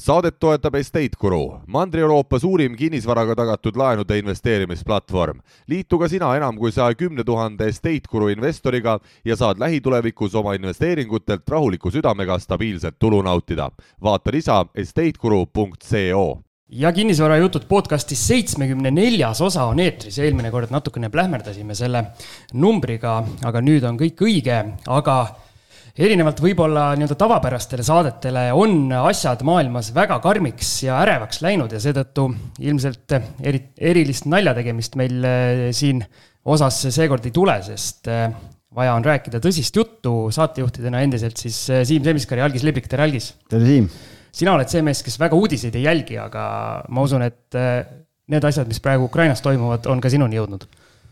saadet toetab Estate Guru, Mandri-Euroopa suurim kinnisvaraga tagatud laenude investeerimisplatvorm. liitu ka sina enam kui saja kümne tuhande Estate Guru investoriga ja saad lähitulevikus oma investeeringutelt rahuliku südamega stabiilset tulu nautida. vaata lisa estateguru.co ja kinnisvarajutud podcastis seitsmekümne neljas osa on eetris, eelmine kord natukene plähmerdasime selle numbriga, aga nüüd on kõik õige, aga erinevalt võib-olla nii-öelda tavapärastele saadetele on asjad maailmas väga karmiks ja ärevaks läinud ja seetõttu ilmselt eri, erilist naljategemist meil eh, siin osas seekord ei tule, sest eh, vaja on rääkida tõsist juttu saatejuhtidena endiselt siis eh, Siim Semiskar ja Algis Liblik, tere Algis! tere Siim! sina oled see mees, kes väga uudiseid ei jälgi, aga ma usun, et need asjad, mis praegu Ukrainas toimuvad, on ka sinuni jõudnud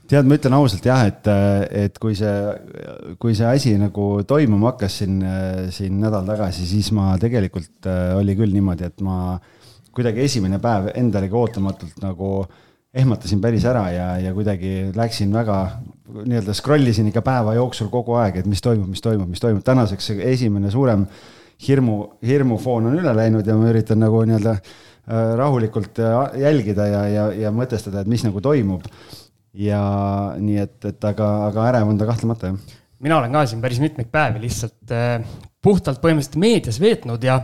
tead, ma ütlen ausalt jah, et, et kui see, kui see asi nagu toimuma hakkas siin, siin nädal tagasi, siis ma tegelikult oli küll niimoodi, et ma kuidagi esimene päev endalegi ootamatult nagu ehmatasin päris ära ja, ja kuidagi läksin väga nii-öelda scroll isin ikka päeva jooksul kogu aeg, et mis toimub, mis toimub, mis toimub. tänaseks esimene suurem hirmu, hirmufoon on üle läinud ja ma üritan nagu nii-öelda rahulikult jälgida ja, ja, ja mõtestada, et mis nagu toimub ja nii et, et aga, aga ärev on ta kahtlemata, jah. mina olen ka siin päris mitmeid päevi lihtsalt äh, puhtalt põhimõtteliselt meedias veetnud ja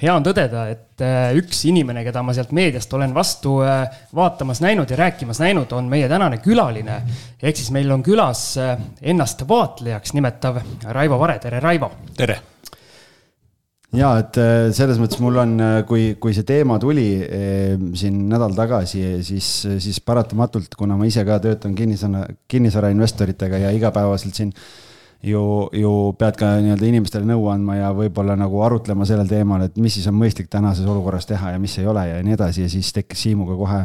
hea on tõdeda, et äh, üks inimene, keda ma sealt meediast olen vastu äh, vaatamas näinud ja rääkimas näinud, on meie tänane külaline. ehk siis meil on külas äh, ennast vaatlejaks nimetav Raivo Vare, tere Raivo! tere! Ja et äh, selles mõttes mul on, äh, kui, kui see teema tuli äh, siin nädal tagasi, siis, siis paratamatult, kuna ma ise ka töötan kinnisvara, kinnisvarainvestoritega ja igapäevaselt siin ju, ju pead ka nii-öelda inimestele nõu andma ja võib-olla nagu arutlema sellel teemal, et mis siis on mõistlik tänases olukorras teha ja mis ei ole ja nii edasi ja siis tekkis Siimuga kohe,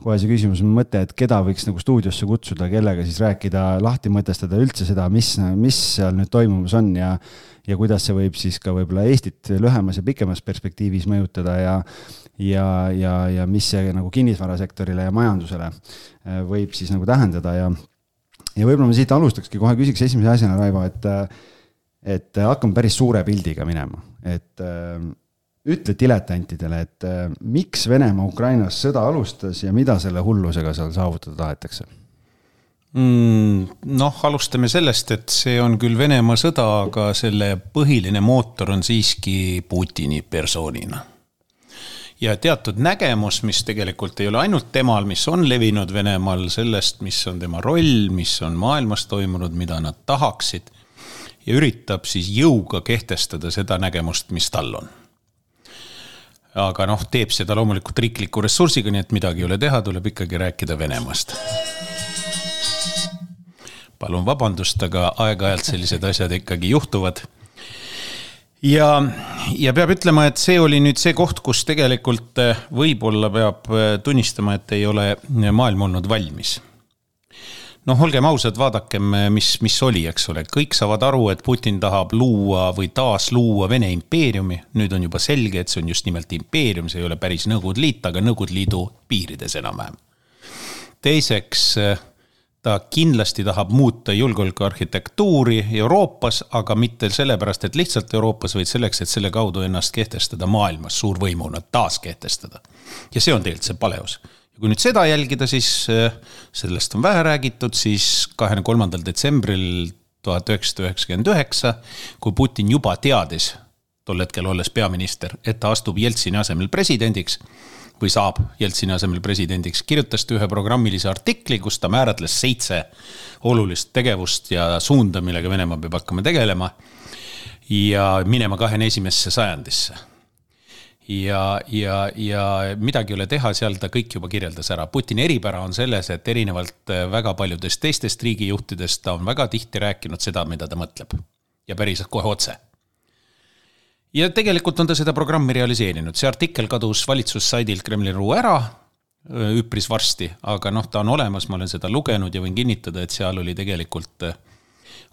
kohe see küsimus, mõte, et keda võiks nagu stuudiosse kutsuda, kellega siis rääkida, lahti mõtestada üldse seda, mis, mis seal nüüd toimumas on ja ja kuidas see võib siis ka võib-olla Eestit lühemas ja pikemas perspektiivis mõjutada ja ja, ja, ja mis see nagu kinnisvarasektorile ja majandusele äh, võib siis nagu tähendada ja ja võib-olla ma siit alustakski, kohe küsiks esimese asjana, Raivo, et et hakkame päris suure pildiga minema, et äh, ütle diletantidele, et äh, miks Venemaa Ukrainas sõda alustas ja mida selle hullusega seal saavutada tahetakse mm,? noh, alustame sellest, et see on küll Venemaa sõda, aga selle põhiline mootor on siiski Putini persoonina. Ja teatud nägemus, mis tegelikult ei ole ainult temal, mis on levinud Venemaal sellest, mis on tema roll, mis on maailmas toimunud, mida nad tahaksid. ja üritab siis jõuga kehtestada seda nägemust, mis tal on aga noh, teeb seda loomulikult riikliku ressursiga, nii et midagi ei ole teha, tuleb ikkagi rääkida Venemaast palun vabandust, aga aeg-ajalt sellised asjad ikkagi juhtuvad. Ja, ja peab ütlema, et see oli nüüd see koht, kus tegelikult eh, võib-olla peab eh, tunnistama, et ei ole maailm olnud valmis noh, olgem ausad, vaadakem, eh, mis, mis oli, eks ole, kõik saavad aru, et Putin tahab luua või taasluua Vene impeeriumi. nüüd on juba selge, et see on just nimelt impeerium, see ei ole päris Nõukogude Liit, aga Nõukogude Liidu piirides enam-vähem. teiseks ta kindlasti tahab muuta julgeolekuarhitektuuri Euroopas, aga mitte sellepärast, et lihtsalt Euroopas, vaid selleks, et selle kaudu ennast kehtestada maailmas suurvõimuna, taaskehtestada. ja see on tegelikult see paleus. ja kui nüüd seda jälgida, siis äh, sellest on vähe räägitud, siis kahekümne kolmandal detsembril tuhat üheksasada üheksakümmend üheksa, kui Putin juba teadis, tol hetkel olles peaminister, et ta astub Jeltsini asemel presidendiks või saab Jeltsini asemel presidendiks, kirjutas ta ühe programmilise artikli, kus ta määratles seitse olulist tegevust ja suunda, millega Venemaa peab hakkama tegelema. ja minema kahekümne esimesse sajandisse. ja, ja, ja midagi ei ole teha, seal ta kõik juba kirjeldas ära. Putini eripära on selles, et erinevalt väga paljudest teistest riigijuhtidest, ta on väga tihti rääkinud seda, mida ta mõtleb. ja päriselt kohe otse ja tegelikult on ta seda programmi realiseerinud, see artikkel kadus valitsussaidilt Kremli.ru ära üpris varsti, aga noh, ta on olemas, ma olen seda lugenud ja võin kinnitada, et seal oli tegelikult,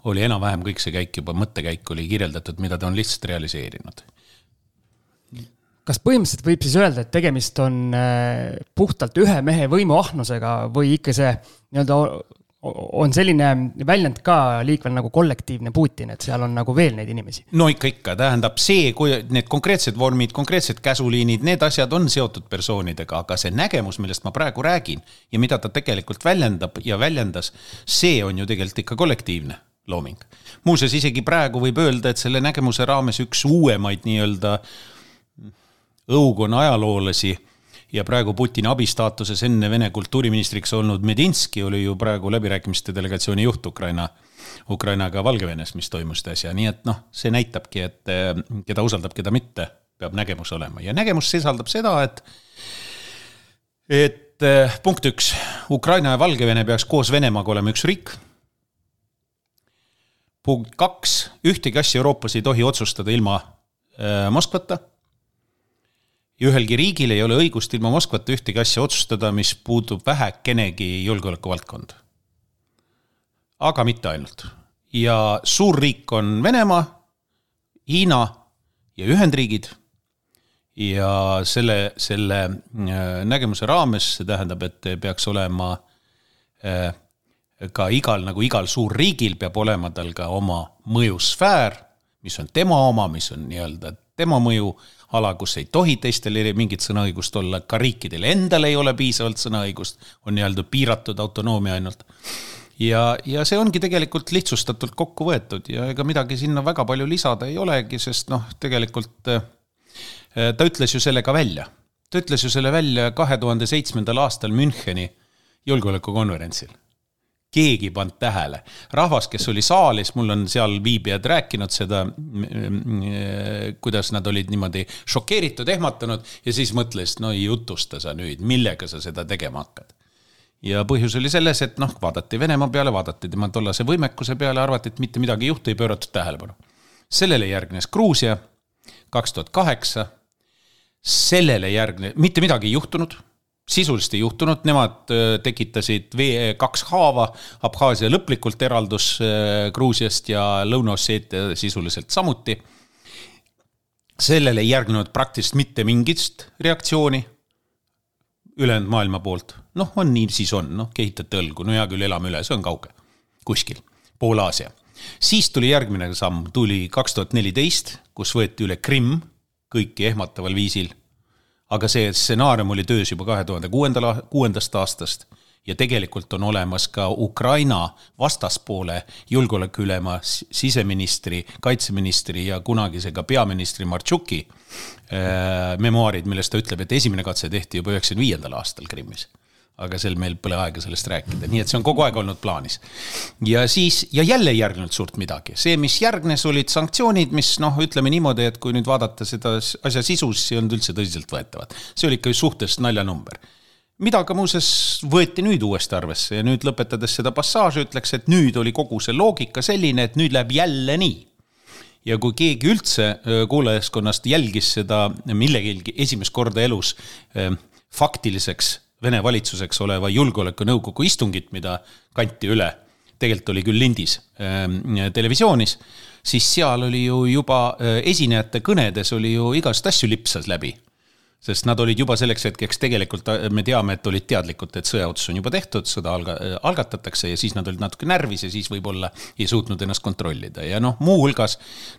oli enam-vähem kõik see käik juba, mõttekäik oli kirjeldatud, mida ta on lihtsalt realiseerinud. kas põhimõtteliselt võib siis öelda, et tegemist on puhtalt ühe mehe võimuahnusega või ikka see nii-öelda on selline väljend ka liikvel nagu kollektiivne Putin, et seal on nagu veel neid inimesi? no ikka, ikka, tähendab see, kui need konkreetsed vormid, konkreetsed käsuliinid, need asjad on seotud persoonidega, aga see nägemus, millest ma praegu räägin ja mida ta tegelikult väljendab ja väljendas, see on ju tegelikult ikka kollektiivne looming. muuseas, isegi praegu võib öelda, et selle nägemuse raames üks uuemaid nii-öelda õukonna ajaloolasi ja praegu Putini abistaatuses enne Vene kultuuriministriks olnud Medinski oli ju praegu läbirääkimiste delegatsiooni juht Ukraina, Ukrainaga Valgevenes, mis toimus äsja, nii et noh, see näitabki, et eh, keda usaldab, keda mitte, peab nägemus olema. Ja nägemus sisaldab seda, et et eh, punkt üks, Ukraina ja Valgevene peaks koos Venemaaga olema üks riik. punkt kaks, ühtegi asja Euroopas ei tohi otsustada ilma äh, Moskvata ühelgi riigil ei ole õigust ilma Moskvata ühtegi asja otsustada, mis puudub vähekenegi julgeolekuvaldkonda. aga mitte ainult. ja suurriik on Venemaa, Hiina ja Ühendriigid. ja selle, selle äh, nägemuse raames see tähendab, et peaks olema äh, ka igal, nagu igal suurriigil peab olema tal ka oma mõjusfäär, mis on tema oma, mis on nii-öelda tema mõju ala, kus ei tohi teistel mingit sõnaõigust olla, ka riikidel endal ei ole piisavalt sõnaõigust, on nii-öelda piiratud autonoomia ainult. ja, ja see ongi tegelikult lihtsustatult kokku võetud ja ega midagi sinna väga palju lisada ei olegi, sest noh, tegelikult äh, ta ütles ju selle ka välja. ta ütles ju selle välja kahe tuhande seitsmendal aastal Müncheni julgeolekukonverentsil keegi ei pannud tähele. rahvas, kes oli saalis, mul on seal viibijad rääkinud seda, kuidas nad olid niimoodi šokeeritud, ehmatanud ja siis mõtlesid, no jutusta sa nüüd, millega sa seda tegema hakkad. ja põhjus oli selles, et noh, vaadati Venemaa peale, vaadati tema tollase võimekuse peale, arvati, et mitte midagi ei juhtu, ei pööratud tähelepanu. sellele järgnes Gruusia kaks tuhat kaheksa. sellele järgne, mitte midagi ei juhtunud sisuliselt ei juhtunud, nemad äh, tekitasid vee, kaks haava, Abhaasia lõplikult eraldus äh, Gruusiast ja Lõuna-Osseetia sisuliselt samuti. sellele ei järgnenud praktiliselt mitte mingit reaktsiooni ülejäänud maailma poolt. noh, on nii, siis on, noh, kehitate õlgu, no hea küll, elame üle, see on kauge, kuskil, Pool-Aasia. siis tuli järgmine samm, tuli kaks tuhat neliteist, kus võeti üle Krimm, kõiki ehmataval viisil aga see stsenaarium oli töös juba kahe tuhande kuuendal, kuuendast aastast ja tegelikult on olemas ka Ukraina vastaspoole julgeolekuülema siseministri, kaitseministri ja kunagise ka peaministri Martšuki äh, memuaarid, milles ta ütleb, et esimene katse tehti juba üheksakümne viiendal aastal Krimmis aga sel meil pole aega sellest rääkida, nii et see on kogu aeg olnud plaanis. ja siis, ja jälle ei järgnenud suurt midagi, see, mis järgnes, olid sanktsioonid, mis noh, ütleme niimoodi, et kui nüüd vaadata seda asja sisu, siis ei olnud üldse tõsiseltvõetavad. see oli ikka suhteliselt naljanumber. mida ka muuseas võeti nüüd uuesti arvesse ja nüüd lõpetades seda passaaži ütleks, et nüüd oli kogu see loogika selline, et nüüd läheb jälle nii ja kui keegi üldse kuulajaskonnast jälgis seda millegagi esimest korda elus faktiliseks Vene valitsuseks oleva julgeolekunõukogu istungit, mida kanti üle, tegelikult oli küll lindis ähm, televisioonis, siis seal oli ju juba äh, esinejate kõnedes oli ju igast asju lipsas läbi sest nad olid juba selleks hetkeks tegelikult, äh, me teame, et olid teadlikud, et sõjaotsus on juba tehtud, sõda alga-, äh, algatatakse ja siis nad olid natuke närvis ja siis võib-olla ei suutnud ennast kontrollida. Ja noh, muuhulgas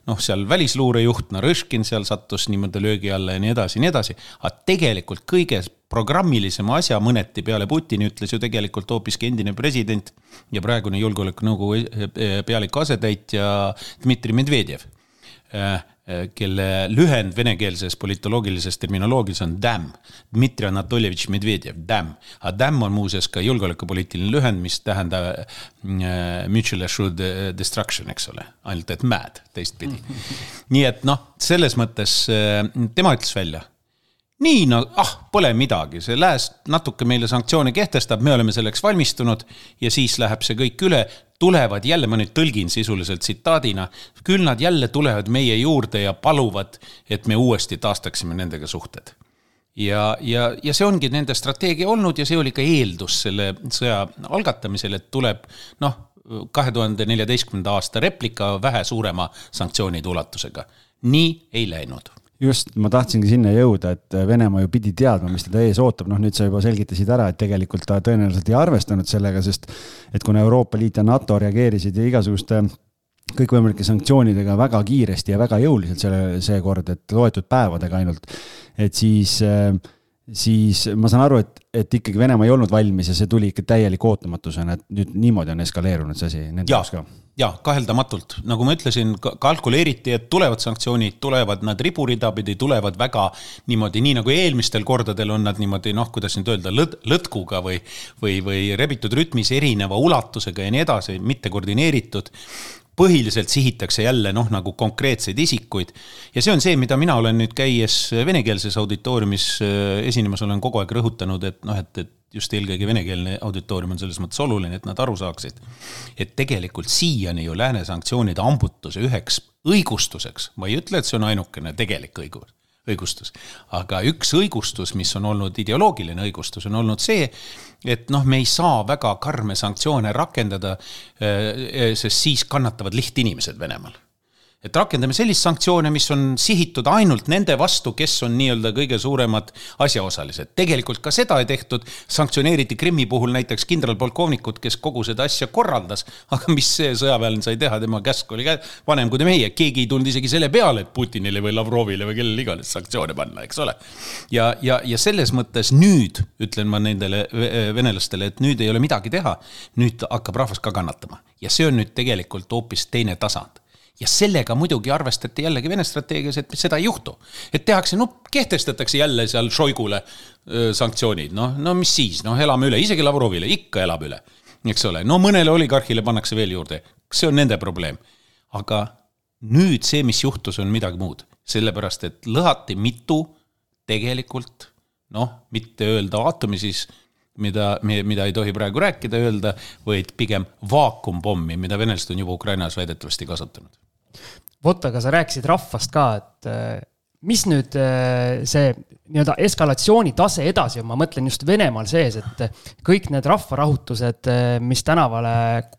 noh, seal välisluurejuht Narõškin seal sattus niimoodi löögi alla ja nii edasi ja nii edasi, aga tegelikult kõige programmilisema asja mõneti peale Putini ütles ju tegelikult hoopiski endine president ja praegune julgeolekunõukogu eh, pealiku asetäitja Dmitri Medvedjev eh, eh, kelle lühend venekeelses politoloogilises terminoloogias on DAM, Dmitri Anatoljevitš Medvedjev, DAM. aga DAM on muuseas ka julgeolekupoliitiline lühend, mis tähendab äh, mutual assured destruction, eks ole, ainult et mad teistpidi. nii et noh, selles mõttes äh, tema ütles välja nii no ah, pole midagi, see lääs natuke meile sanktsioone kehtestab, me oleme selleks valmistunud ja siis läheb see kõik üle. tulevad jälle, ma nüüd tõlgin sisuliselt tsitaadina, küll nad jälle tulevad meie juurde ja paluvad, et me uuesti taastaksime nendega suhted. ja, ja, ja see ongi nende strateegia olnud ja see oli ka eeldus selle sõja algatamisel, et tuleb noh, kahe tuhande neljateistkümnenda aasta replika vähe suurema sanktsioonide ulatusega. nii ei läinud just, ma tahtsingi sinna jõuda, et Venemaa ju pidi teadma, mis teda ees ootab, noh nüüd sa juba selgitasid ära, et tegelikult ta tõenäoliselt ei arvestanud sellega, sest et kuna Euroopa Liit ja NATO reageerisid igasuguste kõikvõimalike sanktsioonidega väga kiiresti ja väga jõuliselt selle, seekord, et loetud päevadega ainult, et siis äh, siis ma saan aru, et, et ikkagi Venemaa ei olnud valmis ja see tuli ikka täieliku ootamatusena, et nüüd niimoodi on eskaleerunud see asi nende jaoks ka. ja kaheldamatult, nagu ma ütlesin, kalkuleeriti, et tulevad sanktsioonid, tulevad nad riburida pidi, tulevad väga niimoodi, nii nagu eelmistel kordadel on nad niimoodi noh, kuidas nüüd öelda, lõd-, lõtkuga või, või, või rebitud rütmis erineva ulatusega ja nii edasi, mitte koordineeritud põhiliselt sihitakse jälle noh, nagu konkreetseid isikuid. ja see on see, mida mina olen nüüd käies venekeelses auditooriumis äh, esinemas, olen kogu aeg rõhutanud, et noh, et, et just eelkõige venekeelne auditoorium on selles mõttes oluline, et nad aru saaksid. et tegelikult siiani ju lääne sanktsioonide ambutuse üheks õigustuseks, ma ei ütle, et see on ainukene tegelik õigus õigustus. aga üks õigustus, mis on olnud ideoloogiline õigustus, on olnud see, et noh, me ei saa väga karme sanktsioone rakendada, eh, eh, sest siis kannatavad lihtinimesed Venemaal et rakendame sellist sanktsioone, mis on sihitud ainult nende vastu, kes on nii-öelda kõige suuremad asjaosalised. tegelikult ka seda ei tehtud, sanktsioneeriti Krimmi puhul näiteks kindralpolkovnikut, kes kogu seda asja korraldas, aga mis see sõjaväelane sai teha, tema käsk oli vanem kui meie, keegi ei tulnud isegi selle peale, et Putinile või Lavrovile või kellele iganes sanktsioone panna, eks ole. ja, ja, ja selles mõttes nüüd ütlen ma nendele venelastele, et nüüd ei ole midagi teha, nüüd hakkab rahvas ka kannatama. Ja see on nüüd tegelikult hoopis teine tasand ja sellega muidugi arvestati jällegi Vene strateegias, et seda ei juhtu. et tehakse, no kehtestatakse jälle seal Šoigule sanktsioonid, noh, no mis siis, noh, elame üle, isegi Lavrovile. Ikka elab üle, eks ole, no mõnele oligarhile pannakse veel juurde, see on nende probleem. aga nüüd see, mis juhtus, on midagi muud, sellepärast et lõhati mitu tegelikult noh, mitte öelda aatomi siis mida, mida ei tohi praegu rääkida, öelda, vaid pigem vaakumpommi, mida venelased on juba Ukrainas väidetavasti kasutanud vot, aga sa rääkisid rahvast ka, et äh, mis nüüd äh, see nii-öelda eskalatsiooni tase edasi on, ma mõtlen just Venemaal sees, et äh, kõik need rahvarahutused, mis tänavale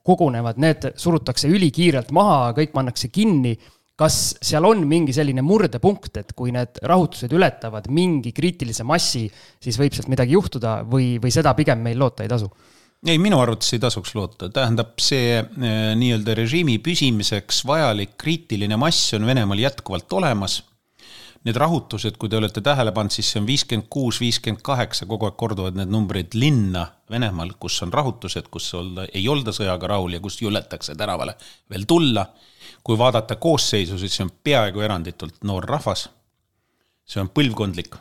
kogunevad, need surutakse ülikiirelt maha, kõik pannakse kinni. kas seal on mingi selline murdepunkt, et kui need rahutused ületavad mingi kriitilise massi, siis võib sealt midagi juhtuda või, või seda pigem meil loota ei tasu? Ei, minu arvates ei tasuks loota, tähendab see eh, nii-öelda režiimi püsimiseks vajalik kriitiline mass on Venemaal jätkuvalt olemas. Need rahutused, kui te olete tähele pannud, siis see on viiskümmend kuus, viiskümmend kaheksa, kogu aeg korduvad need numbrid linna Venemaal, kus on rahutused, kus olda, ei olda sõjaga rahul ja kus juletakse tänavale veel tulla. kui vaadata koosseisu, siis see on peaaegu eranditult noor rahvas. see on põlvkondlik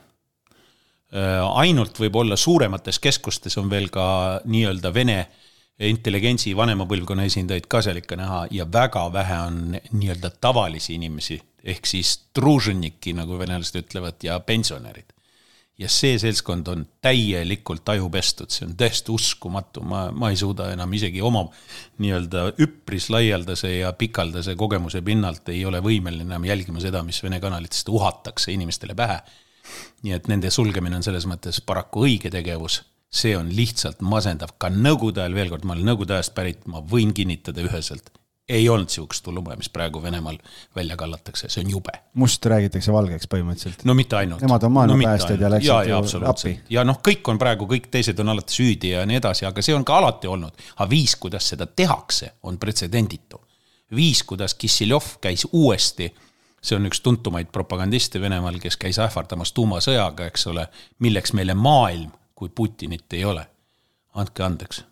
ainult võib-olla suuremates keskustes on veel ka nii-öelda vene intelligentsi vanema põlvkonna esindajaid ka seal ikka näha ja väga vähe on nii-öelda tavalisi inimesi, ehk siis truženiki, nagu venelased ütlevad, ja pensionärid. ja see seltskond on täielikult ajupestud, see on täiesti uskumatu, ma, ma ei suuda enam isegi oma nii-öelda üpris laialdase ja pikaldase kogemuse pinnalt ei ole võimeline enam jälgima seda, mis Vene kanalitest uhatakse inimestele pähe nii et nende sulgemine on selles mõttes paraku õige tegevus, see on lihtsalt masendav, ka nõukogude ajal, veel kord, ma olen nõukogude ajast pärit, ma võin kinnitada üheselt, ei olnud sihukest tulumaja, mis praegu Venemaal välja kallatakse, see on jube. must räägitakse valgeks põhimõtteliselt. no mitte ainult. Nemad on maailmapäästjad no, ja läksid ja, ja, ju appi. ja noh, kõik on praegu, kõik teised on alati süüdi ja nii edasi, aga see on ka alati olnud. aga viis, kuidas seda tehakse, on pretsedenditu. viis, kuidas Kissiljov käis uuesti see on üks tuntumaid propagandiste Venemaal, kes käis ähvardamas tuumasõjaga, eks ole, milleks meile maailm, kui Putinit ei ole. andke andeks.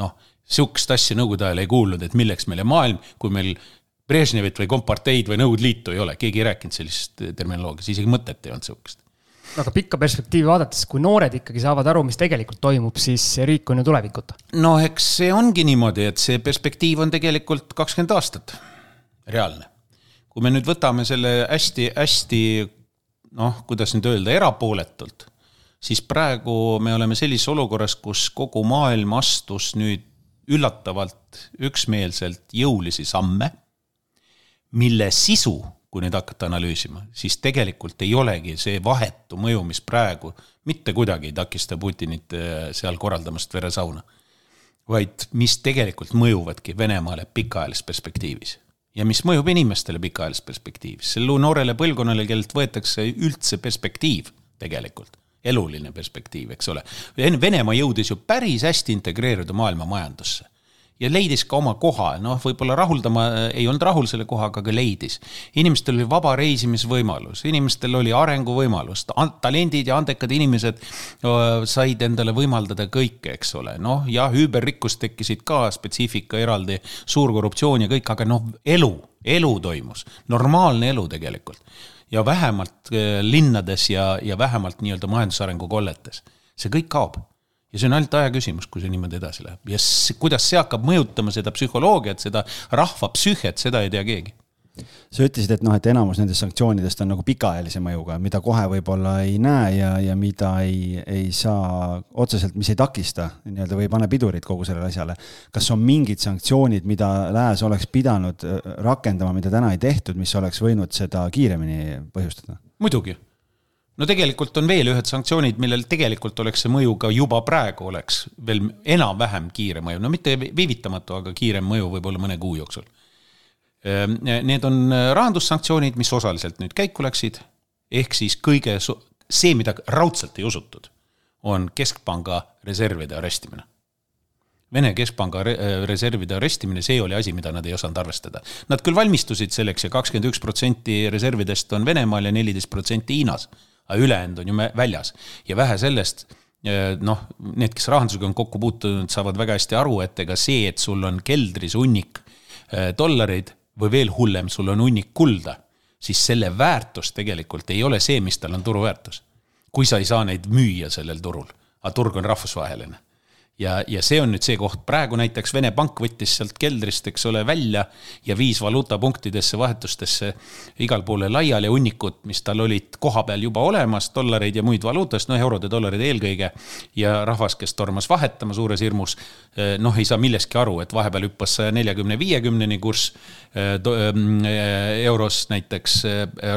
noh, sihukest asja Nõukogude ajal ei kuulnud, et milleks meile maailm, kui meil Brežnevit või Komparteid või Nõukogude Liitu ei ole, keegi ei rääkinud sellisest terminoloogiast, isegi mõtet ei olnud sihukest aga pikka perspektiivi vaadates, kui noored ikkagi saavad aru, mis tegelikult toimub, siis riik on ju tulevikuta. no eks see ongi niimoodi, et see perspektiiv on tegelikult kakskümmend aastat, reaalne kui me nüüd võtame selle hästi-hästi noh, kuidas nüüd öelda, erapooletult, siis praegu me oleme sellises olukorras, kus kogu maailm astus nüüd üllatavalt üksmeelselt jõulisi samme, mille sisu, kui nüüd hakata analüüsima, siis tegelikult ei olegi see vahetu mõju, mis praegu mitte kuidagi ei takista Putinit äh, seal korraldamast veresauna, vaid mis tegelikult mõjuvadki Venemaale pikaajalises perspektiivis ja mis mõjub inimestele pikaajalises perspektiivis, sellele noorele põlvkonnale, kellelt võetakse üldse perspektiiv tegelikult, eluline perspektiiv, eks ole. Venemaa jõudis ju päris hästi integreeruda maailma majandusse ja leidis ka oma koha, noh, võib-olla rahuldama, ei olnud rahul selle kohaga, aga leidis. inimestel oli vaba reisimisvõimalus, inimestel oli arenguvõimalus, talendid ja andekad inimesed said endale võimaldada kõike, eks ole, noh, jah, üüberrikkust tekkisid ka, spetsiifika eraldi, suur korruptsioon ja kõik, aga noh, elu, elu toimus, normaalne elu tegelikult. ja vähemalt linnades ja, ja vähemalt nii-öelda majandusarengu kolletes, see kõik kaob ja see on ainult aja küsimus, kui see niimoodi edasi läheb ja kuidas see hakkab mõjutama seda psühholoogiat, seda rahva psüühiat, seda ei tea keegi sa ütlesid, et noh, et enamus nendest sanktsioonidest on nagu pikaajalise mõjuga, mida kohe võib-olla ei näe ja, ja mida ei, ei saa otseselt, mis ei takista nii-öelda või ei pane pidurit kogu sellele asjale. kas on mingid sanktsioonid, mida lääs oleks pidanud äh, rakendama, mida täna ei tehtud, mis oleks võinud seda kiiremini põhjustada? muidugi no tegelikult on veel ühed sanktsioonid, millel tegelikult oleks see mõju ka juba praegu oleks veel enam-vähem kiire mõju, no mitte viivitamatu, aga kiirem mõju võib-olla mõne kuu jooksul. Ehm, need on rahandussanktsioonid, mis osaliselt nüüd käiku läksid, ehk siis kõige, see, mida raudselt ei usutud, on keskpanga reservide arestimine. Vene keskpanga reservide arestimine, see oli asi, mida nad ei osanud arvestada. Nad küll valmistusid selleks ja kakskümmend üks protsenti reservidest on Venemaal ja neliteist protsenti Hiinas aga ülejäänud on ju väljas ja vähe sellest eh, noh, need, kes rahandusega on kokku puutunud, saavad väga hästi aru, et ega see, et sul on keldris hunnik eh, dollareid või veel hullem, sul on hunnik kulda, siis selle väärtus tegelikult ei ole see, mis tal on turuväärtus. kui sa ei saa neid müüa sellel turul, aga turg on rahvusvaheline ja, ja see on nüüd see koht, praegu näiteks Vene Pank võttis sealt keldrist, eks ole, välja ja viis valuutapunktidesse, vahetustesse igale poole laiali hunnikud, mis tal olid kohapeal juba olemas, dollareid ja muid valuutasid, noh, eurod ja dollarid eelkõige. ja rahvas, kes tormas vahetama suures hirmus, eh, noh, ei saa millestki aru, et vahepeal hüppas saja neljakümne, viiekümneni kurss eh, eh, euros näiteks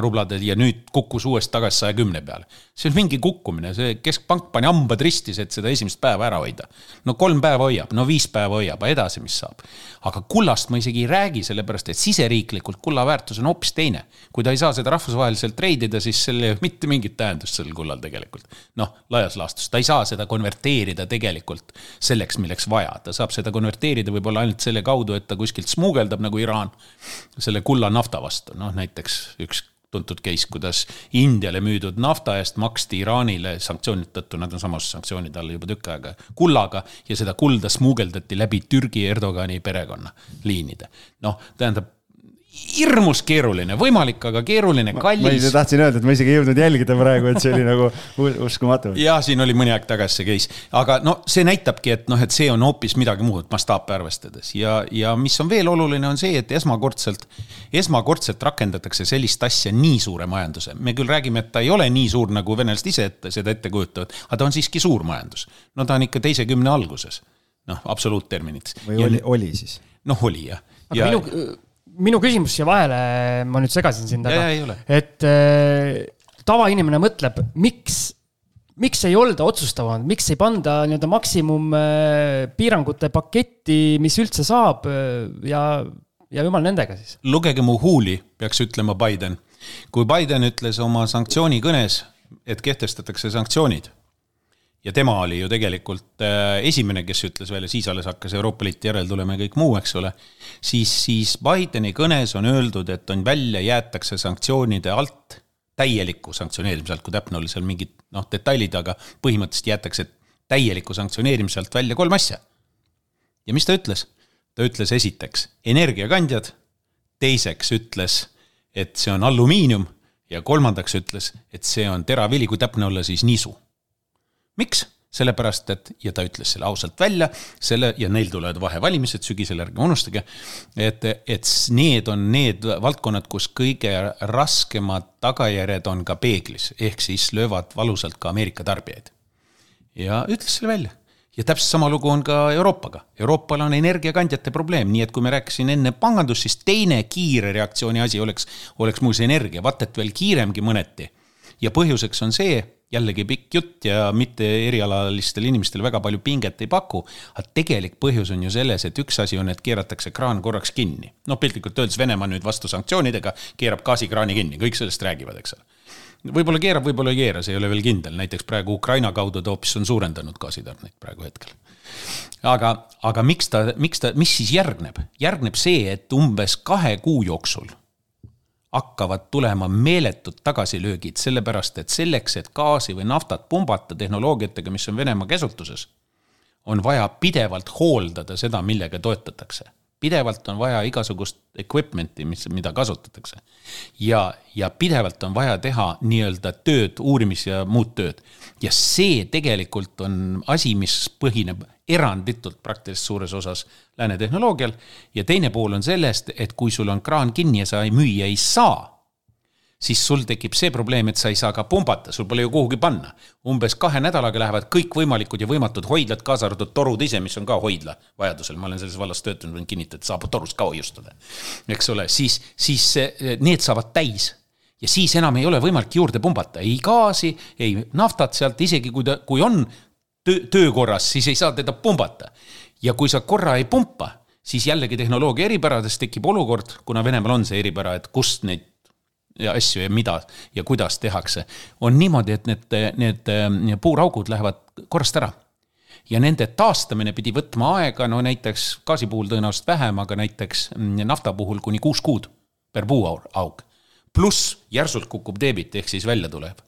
rubladel ja nüüd kukkus uuesti tagasi saja kümne peale. see on mingi kukkumine, see keskpank pani hambad ristis, et seda esimest päeva ära hoida no kolm päeva hoiab, no viis päeva hoiab, edasi, mis saab? aga kullast ma isegi ei räägi, sellepärast et siseriiklikult kulla väärtus on hoopis teine. kui ta ei saa seda rahvusvaheliselt treidida, siis sellel ei ole mitte mingit tähendust sellel kullal tegelikult. noh, laias laastus, ta ei saa seda konverteerida tegelikult selleks, milleks vaja, ta saab seda konverteerida võib-olla ainult selle kaudu, et ta kuskilt smuugeldab nagu Iraan selle kulla nafta vastu, noh näiteks üks tuntud case, kuidas Indiale müüdud nafta eest maksti Iraanile sanktsioonide tõttu, nad on samas sanktsioonide all juba tükk aega, kullaga ja seda kulda smuugeldati läbi Türgi Erdogani perekonna liinide. noh, tähendab hirmus keeruline, võimalik, aga keeruline, kallis. ma tahtsin öelda, et ma isegi ei jõudnud jälgida praegu, et see oli nagu uskumatu. ja siin oli mõni aeg tagasi see case, aga no see näitabki, et noh, et see on hoopis midagi muud mastaape arvestades ja, ja mis on veel oluline, on see, et esmakordselt, esmakordselt rakendatakse sellist asja nii suure majanduse. me küll räägime, et ta ei ole nii suur, nagu venelased ise ette, seda ette kujutavad, aga ta on siiski suur majandus. no ta on ikka teise kümne alguses, noh, absoluutterminites. või oli, oli siis? noh, oli jah. aga ja, minu minu küsimus siia vahele, ma nüüd segasin sind, aga et äh, tavainimene mõtleb, miks, miks ei olda otsustavam, miks ei panda nii-öelda maksimumpiirangute äh, paketti, mis üldse saab äh, ja, ja jumal nendega siis. lugege mu huuli, peaks ütlema Biden. kui Biden ütles oma sanktsioonikõnes, et kehtestatakse sanktsioonid ja tema oli ju tegelikult äh, esimene, kes ütles välja, siis alles hakkas Euroopa Liit järele tulema ja kõik muu, eks ole. siis, siis Bideni kõnes on öeldud, et on välja, jäetakse sanktsioonide alt, täieliku sanktsioneerimise alt, kui täpne oli seal mingid noh, detailid, aga põhimõtteliselt jäetakse täieliku sanktsioneerimise alt välja kolm asja. ja mis ta ütles? ta ütles esiteks energiakandjad, teiseks ütles, et see on alumiinium ja kolmandaks ütles, et see on teravili, kui täpne olla, siis nisu miks? sellepärast, et ja ta ütles selle ausalt välja, selle ja neil tulevad vahevalimised sügisel, ärge unustage. et, et need on need valdkonnad, kus kõige raskemad tagajärjed on ka peeglis, ehk siis löövad valusalt ka Ameerika tarbijaid. ja ütles selle välja ja täpselt sama lugu on ka Euroopaga. Euroopal on energiakandjate probleem, nii et kui me rääkisime enne pangandust, siis teine kiire reaktsiooni asi oleks, oleks muuseas energia, vaat et veel kiiremgi mõneti. ja põhjuseks on see, jällegi pikk jutt ja mitte erialalistele inimestele väga palju pinget ei paku. aga tegelik põhjus on ju selles, et üks asi on, et keeratakse kraan korraks kinni. noh, piltlikult öeldes Venemaa nüüd vastu sanktsioonidega keerab gaasikraani kinni, kõik sellest räägivad, eks ole võib-olla keerab, võib-olla ei keera, see ei ole veel kindel, näiteks praegu Ukraina kaudu ta hoopis on suurendanud gaasitarneid praegu hetkel. aga, aga miks ta, miks ta, mis siis järgneb? järgneb see, et umbes kahe kuu jooksul hakkavad tulema meeletud tagasilöögid, sellepärast et selleks, et gaasi või naftat pumbata tehnoloogiatega, mis on Venemaa käsutuses, on vaja pidevalt hooldada seda, millega toetatakse. pidevalt on vaja igasugust equipment'i, mis, mida kasutatakse. ja, ja pidevalt on vaja teha nii-öelda tööd, uurimis- ja muud tööd. ja see tegelikult on asi, mis põhineb eranditult praktiliselt suures osas lääne tehnoloogial. ja teine pool on sellest, et kui sul on kraan kinni ja sa ei müüa ei saa, siis sul tekib see probleem, et sa ei saa ka pumbata, sul pole ju kuhugi panna. umbes kahe nädalaga lähevad kõikvõimalikud ja võimatud hoidlad, kaasa arvatud torud ise, mis on ka hoidla vajadusel, ma olen selles vallas töötanud, võin kinnitada, et saab torus ka hoiustada. eks ole, siis, siis need saavad täis ja siis enam ei ole võimalik juurde pumbata ei gaasi, ei naftat sealt, isegi kui ta, kui on töö, töökorras, siis ei saa teda pumbata. ja kui sa korra ei pumpa, siis jällegi tehnoloogia eripärades tekib olukord, kuna Venemaal on see eripära, et kust neid ja asju ja mida ja kuidas tehakse, on niimoodi, et need, need puuraugud lähevad korrast ära. ja nende taastamine pidi võtma aega, no näiteks gaasi puhul tõenäoliselt vähem, aga näiteks nafta puhul kuni kuus kuud per puuauk. pluss järsult kukub debit ehk siis välja tuleb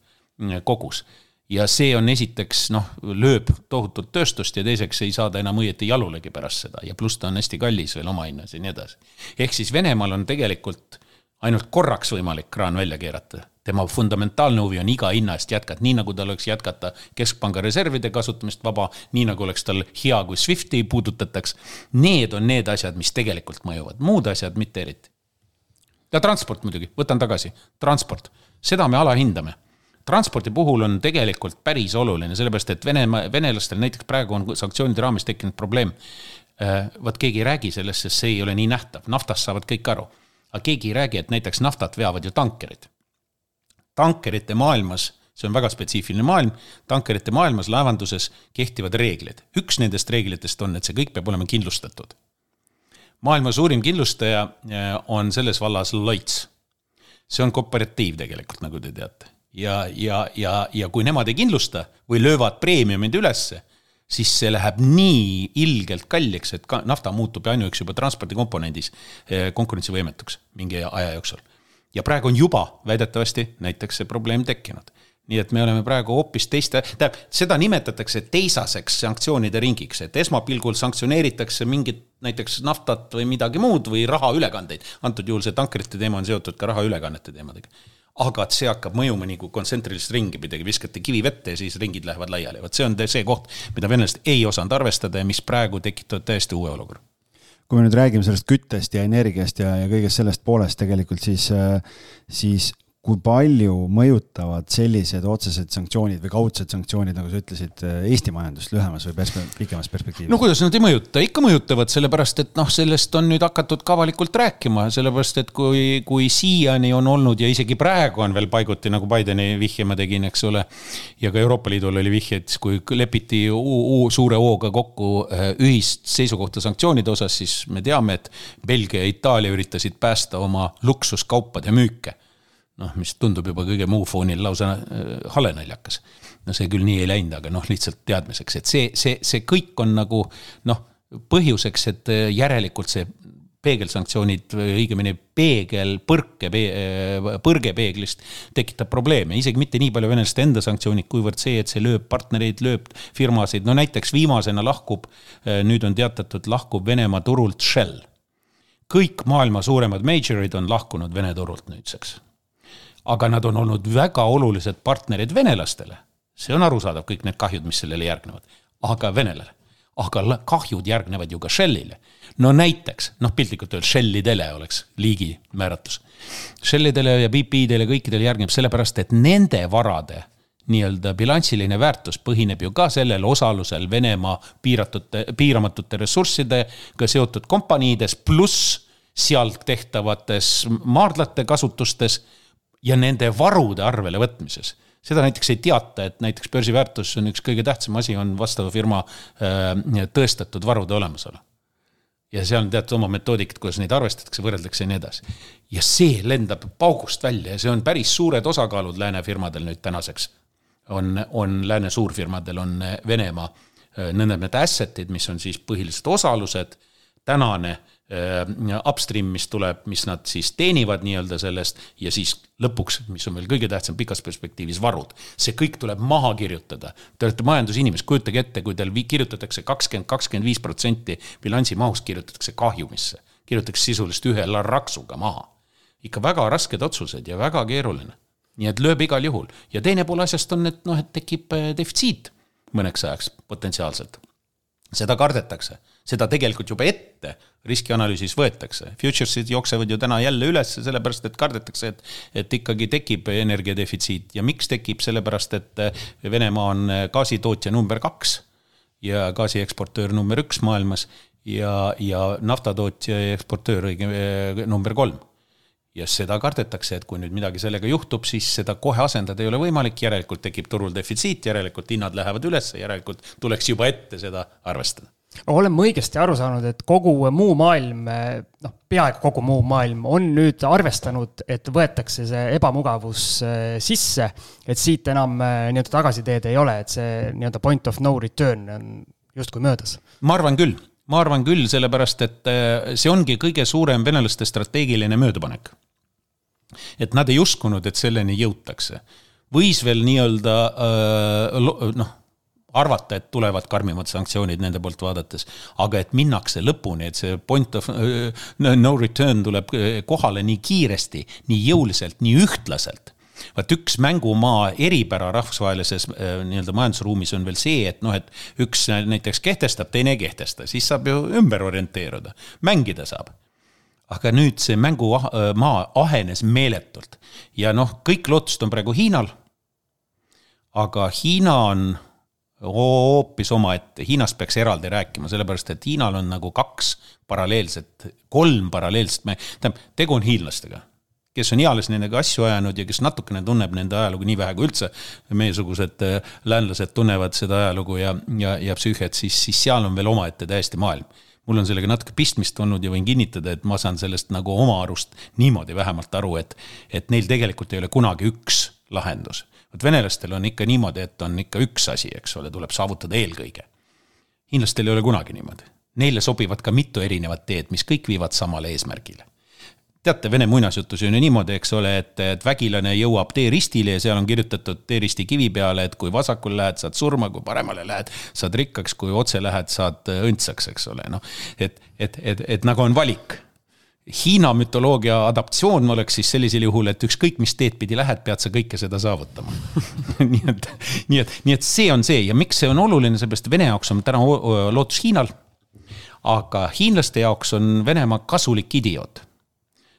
kogus ja see on esiteks noh, lööb tohutult tööstust ja teiseks ei saada enam õieti jalulegi pärast seda ja pluss ta on hästi kallis veel omahinnas ja nii edasi. ehk siis Venemaal on tegelikult ainult korraks võimalik kraan välja keerata. tema fundamentaalne huvi on iga hinna eest jätkata, nii nagu tal oleks jätkata keskpanga reservide kasutamist vaba, nii nagu oleks tal hea, kui SWIFT'i puudutataks. Need on need asjad, mis tegelikult mõjuvad, muud asjad mitte eriti. ja transport muidugi, võtan tagasi, transport, seda me alahindame transpordi puhul on tegelikult päris oluline, sellepärast et Venemaa, venelastel näiteks praegu on sanktsioonide raames tekkinud probleem. Äh, vot keegi ei räägi sellest, sest see ei ole nii nähtav, naftast saavad kõik aru. aga keegi ei räägi, et näiteks naftat veavad ju tankerid. tankerite maailmas, see on väga spetsiifiline maailm, tankerite maailmas laevanduses kehtivad reeglid. üks nendest reeglitest on, et see kõik peab olema kindlustatud. maailma suurim kindlustaja äh, on selles vallas Lloyds. see on kooperatiiv tegelikult, nagu te teate ja, ja, ja, ja kui nemad ei kindlusta või löövad preemiumid ülesse, siis see läheb nii ilgelt kalliks, et ka nafta muutub ainuüksi juba transpordikomponendis eh, konkurentsivõimetuks mingi aja jooksul. ja praegu on juba väidetavasti näiteks see probleem tekkinud nii et me oleme praegu hoopis teiste, tähendab, seda nimetatakse teisaseks sanktsioonide ringiks, et esmapilgul sanktsioneeritakse mingit näiteks naftat või midagi muud või rahaülekandeid. antud juhul see tankrite teema on seotud ka rahaülekannete teemadega aga et see hakkab mõjuma nagu kontsentrilist ringi pidi, viskate kivi vette ja siis ringid lähevad laiali, vot see on see koht, mida venelased ei osanud arvestada ja mis praegu tekitab täiesti uue olukorra. Kui me nüüd räägime sellest küttest ja energiast ja, ja kõigest sellest poolest tegelikult, siis, siis kui palju mõjutavad sellised otsesed sanktsioonid või kaudsed sanktsioonid, nagu sa ütlesid, Eesti majandust lühemas või perspe pikemas perspektiivis? no kuidas nad ei mõjuta, ikka mõjutavad, sellepärast et noh, sellest on nüüd hakatud ka avalikult rääkima, sellepärast et kui, kui siiani on olnud ja isegi praegu on veel paiguti, nagu Bideni vihje ma tegin, eks ole. ja ka Euroopa Liidul oli vihje, et kui lepiti suure hooga kokku äh, ühist seisukohta sanktsioonide osas, siis me teame, et Belgia ja Itaalia üritasid päästa oma luksuskaupade müüke noh, mis tundub juba kõige muu foonil lausa äh, hale naljakas. no see küll nii ei läinud, aga noh, lihtsalt teadmiseks, et see, see, see kõik on nagu noh, põhjuseks, et äh, järelikult see peegelsanktsioonid õigemini peegel põrke, äh, põrgepeeglist tekitab probleeme, isegi mitte nii palju venelaste enda sanktsioonid, kuivõrd see, et see lööb partnereid, lööb firmasid, no näiteks viimasena lahkub, nüüd on teatatud, lahkub Venemaa turult Shell. kõik maailma suuremad majorid on lahkunud Vene turult nüüdseks aga nad on olnud väga olulised partnerid venelastele. see on arusaadav, kõik need kahjud, mis sellele järgnevad, aga venelale. aga kahjud järgnevad ju ka Shellile. no näiteks, noh piltlikult öeldes Shellidele oleks liigi määratlus. Shellidele ja BP-dele kõikidele järgneb sellepärast, et nende varade nii-öelda bilansiline väärtus põhineb ju ka sellel osalusel Venemaa piiratute, piiramatute ressurssidega seotud kompaniides, pluss sealt tehtavates maardlate kasutustes ja nende varude arvele võtmises. seda näiteks ei teata, et näiteks börsiväärtus on üks kõige tähtsam asi, on vastava firma äh, tõestatud varude olemasolu. ja seal on teatud oma metoodikad, kuidas neid arvestatakse, võrreldakse ja nii edasi. ja see lendab paugust välja ja see on päris suured osakaalud lääne firmadel nüüd tänaseks. on, on lääne suurfirmadel on Venemaa nõndanimetatud asset'id, mis on siis põhilised osalused, tänane Äh, upstream, mis tuleb, mis nad siis teenivad nii-öelda sellest ja siis lõpuks, mis on veel kõige tähtsam pikas perspektiivis, varud. see kõik tuleb maha kirjutada. Te olete majandusinimesed, kujutage ette, kui teil kirjutatakse kakskümmend, kakskümmend viis protsenti bilansi mahust kirjutatakse kahjumisse. kirjutatakse sisuliselt ühe raksuga maha. ikka väga rasked otsused ja väga keeruline. nii et lööb igal juhul ja teine pool asjast on, et noh, et tekib äh, defitsiit mõneks ajaks potentsiaalselt. seda kardetakse seda tegelikult juba ette riskianalüüsis võetakse. Futures'id jooksevad ju täna jälle üles, sellepärast et kardetakse, et, et ikkagi tekib energiadefitsiit. Ja miks tekib, sellepärast et Venemaa on gaasitootja number kaks ja gaasieksportöör number üks maailmas ja, ja naftatootja ja eksportöör õige number kolm. Ja seda kardetakse, et kui nüüd midagi sellega juhtub, siis seda kohe asendada ei ole võimalik, järelikult tekib turul defitsiit, järelikult hinnad lähevad üles, järelikult tuleks juba ette seda arvestada olen ma õigesti aru saanud, et kogu muu maailm, noh, peaaegu kogu muu maailm on nüüd arvestanud, et võetakse see ebamugavus äh, sisse, et siit enam äh, nii-öelda tagasiteed ei ole, et see nii-öelda point of no return on justkui möödas? ma arvan küll, ma arvan küll, sellepärast et äh, see ongi kõige suurem venelaste strateegiline möödapanek. et nad ei uskunud, et selleni jõutakse võis veel nii-öelda noh, arvata, et tulevad karmimad sanktsioonid nende poolt vaadates, aga et minnakse lõpuni, et see point of no return tuleb kohale nii kiiresti, nii jõuliselt, nii ühtlaselt vaat üks mängumaa eripära rahvusvahelises nii-öelda majandusruumis on veel see, et noh, et üks näiteks kehtestab, teine ei kehtesta, siis saab ju ümber orienteeruda, mängida saab. aga nüüd see mängumaa ahenes meeletult ja noh, kõik lootused on praegu Hiinal. aga Hiina on hoopis omaette, Hiinast peaks eraldi rääkima, sellepärast et Hiinal on nagu kaks paralleelset, kolm paralleelset, tähendab, tegu on hiinlastega, kes on eales nendega asju ajanud ja kes natukene tunneb nende ajalugu nii vähe kui üldse meiesugused äh, läänlased tunnevad seda ajalugu ja, ja, ja psüühiat, siis, siis seal on veel omaette täiesti maailm. Mul on sellega natuke pistmist olnud ja võin kinnitada, et ma saan sellest nagu oma arust niimoodi vähemalt aru, et, et neil tegelikult ei ole kunagi üks lahendus vot venelastel on ikka niimoodi, et on ikka üks asi, eks ole, tuleb saavutada eelkõige. hiinlastel ei ole kunagi niimoodi. Neile sobivad ka mitu erinevat teed, mis kõik viivad samale eesmärgile. teate, vene muinasjutus on ju niimoodi, eks ole, et, et vägilane jõuab teeristile ja seal on kirjutatud teeristi kivi peale, et kui vasakul lähed, saad surma, kui paremale lähed, saad rikkaks, kui otse lähed, saad õndsaks, eks ole, noh. et, et, et, et nagu on valik Hiina mütoloogia adaptatsioon oleks siis sellisel juhul, et ükskõik, mis teed pidi lähed, pead sa kõike seda saavutama nii et, nii et, nii et see on see ja miks see on oluline, seepärast Vene jaoks on täna lootus Hiinal. aga hiinlaste jaoks on Venemaa kasulik idioot.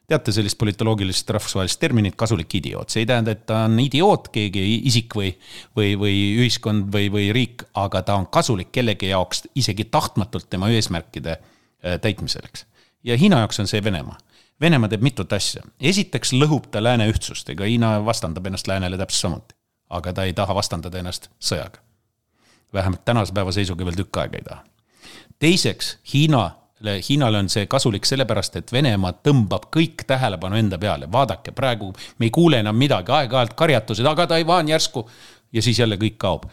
teate sellist politoloogilist rahvusvahelist terminit, kasulik idioot, see ei tähenda, et ta on idioot, keegi isik või, või, või ühiskond või, või riik, aga ta on kasulik kellegi jaoks isegi tahtmatult tema eesmärkide äh, täitmiseks ja Hiina jaoks on see Venemaa. Venemaa teeb mitut asja, esiteks lõhub ta lääne ühtsust, ega Hiina vastandab ennast läänele täpselt samuti. aga ta ei taha vastandada ennast sõjaga. vähemalt tänase päeva seisuga veel tükk aega ei taha. teiseks, Hiina Hiinale on see kasulik sellepärast, et Venemaa tõmbab kõik tähelepanu enda peale, vaadake, praegu me ei kuule enam midagi, aeg-ajalt karjatused, aga Taiwan järsku ja siis jälle kõik kaob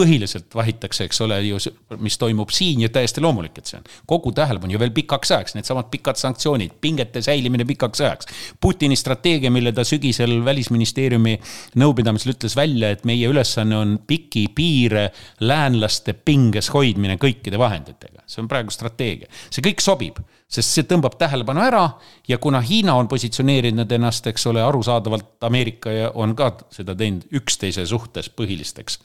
põhiliselt vahitakse, eks ole ju, mis toimub siin ja täiesti loomulik, et see on kogu tähelepanu ju veel pikaks ajaks, needsamad pikad sanktsioonid, pingete säilimine pikaks ajaks. Putini strateegia, mille ta sügisel välisministeeriumi nõupidamisel ütles välja, et meie ülesanne on pikki piire läänlaste pinges hoidmine kõikide vahenditega. see on praegu strateegia, see kõik sobib, sest see tõmbab tähelepanu ära ja kuna Hiina on positsioneerinud ennast, eks ole, arusaadavalt Ameerika on ka seda teinud üksteise suhtes põhilisteks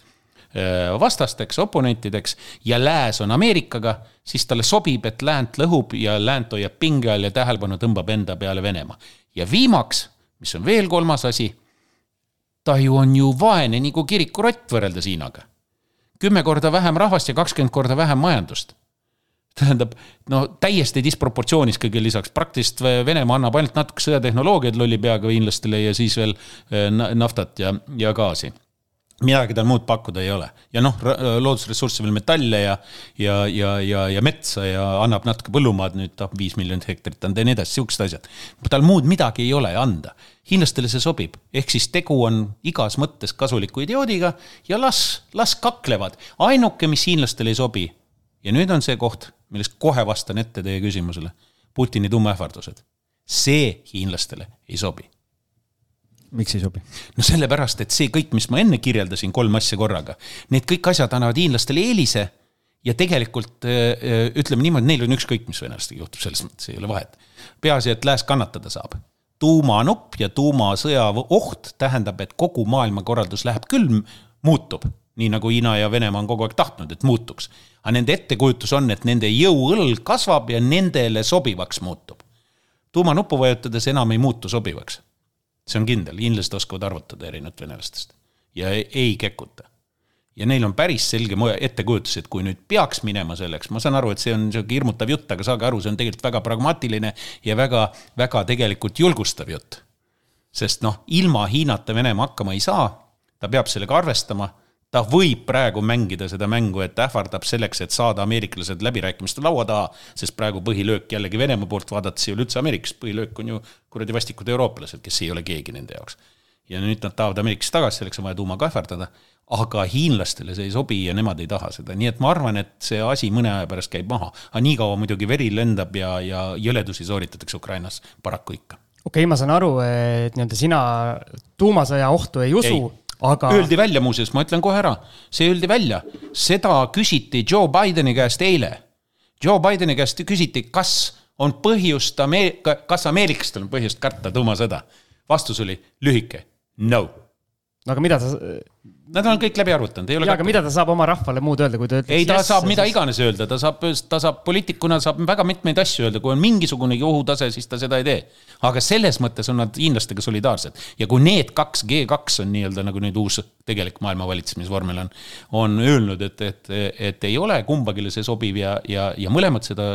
vastasteks, oponentideks ja lääs on Ameerikaga, siis talle sobib, et läänt lõhub ja läänt hoiab pinge all ja tähelepanu tõmbab enda peale Venemaa. ja viimaks, mis on veel kolmas asi, ta ju on ju vaene nagu kirikurott võrreldes Hiinaga. kümme korda vähem rahvast ja kakskümmend korda vähem majandust tähendab, no täiesti disproportsioonis kõige lisaks, praktiliselt Venemaa annab ainult natuke sõjatehnoloogiaid lolli peaga hiinlastele ja siis veel äh, naftat ja, ja gaasi midagi tal muud pakkuda ei ole ja noh, loodusressursse veel metalle ja, ja, ja, ja, ja metsa ja annab natuke põllumaad, nüüd tahab viis miljonit hektarit anda ja nii edasi, siuksed asjad. tal muud midagi ei ole anda. hiinlastele see sobib, ehk siis tegu on igas mõttes kasuliku idioodiga ja las, las kaklevad. ainuke, mis hiinlastele ei sobi ja nüüd on see koht, millest kohe vastan ette teie küsimusele. Putini tuumaähvardused, see hiinlastele ei sobi miks ei sobi? no sellepärast, et see kõik, mis ma enne kirjeldasin, kolm asja korraga, need kõik asjad annavad hiinlastele eelise ja tegelikult äh, äh, ütleme niimoodi, neil on ükskõik, mis venelastega juhtub, selles mõttes ei ole vahet. peaasi, et lääs kannatada saab. tuumanupp ja tuumasõja oht tähendab, et kogu maailmakorraldus läheb küll, muutub, nii nagu Hiina ja Venemaa on kogu aeg tahtnud, et muutuks. aga nende ettekujutus on, et nende jõuõlg kasvab ja nendele sobivaks muutub. tuumanuppu vajutades enam ei muutu sobivaks see on kindel, hiinlased oskavad arvutada erinevalt venelastest ja ei, ei kekuta. ja neil on päris selge ettekujutus, et kui nüüd peaks minema selleks, ma saan aru, et see on sihuke hirmutav jutt, aga saage aru, see on tegelikult väga pragmaatiline ja väga, väga tegelikult julgustav jutt. sest noh, ilma Hiinata Venemaa hakkama ei saa, ta peab sellega arvestama ta võib praegu mängida seda mängu, et ähvardab selleks, et saada ameeriklased läbirääkimiste laua taha, sest praegu põhilöök jällegi Venemaa poolt vaadates ei ole üldse Ameerikast, põhilöök on ju kuradi vastikud eurooplased, kes ei ole keegi nende jaoks. ja nüüd nad tahavad Ameerikasse tagasi, selleks on vaja tuumaga ähvardada, aga hiinlastele see ei sobi ja nemad ei taha seda, nii et ma arvan, et see asi mõne aja pärast käib maha. aga niikaua muidugi veri lendab ja, ja jõledusi sooritatakse Ukrainas paraku ikka okei okay,, ma saan aru, et nii-öelda sina tuumasõja ohtu ei usu aga. Öeldi välja muuseas, ma ütlen kohe ära, see öeldi välja, seda küsiti Joe Bideni käest eile. Joe Bideni käest küsiti, kas on põhjust Ameerika, kas ameeriklastel on põhjust karta tuumasõda? vastus oli lühike, no. no aga mida sa Nad on kõik läbi arvutanud, ei ole. jaa, aga mida ta saab oma rahvale muud öelda, kui ta ütleks. ei, ta yes, saab mida siis... iganes öelda, ta saab, ta saab poliitikuna saab väga mitmeid asju öelda, kui on mingisugunegi ohutase, siis ta seda ei tee. aga selles mõttes on nad hiinlastega solidaarsed ja kui need kaks, G2 on nii-öelda nagu nüüd uus tegelik maailma valitsemisvormel on, on öelnud, et, et, et ei ole kumbagile see sobiv ja, ja, ja mõlemad seda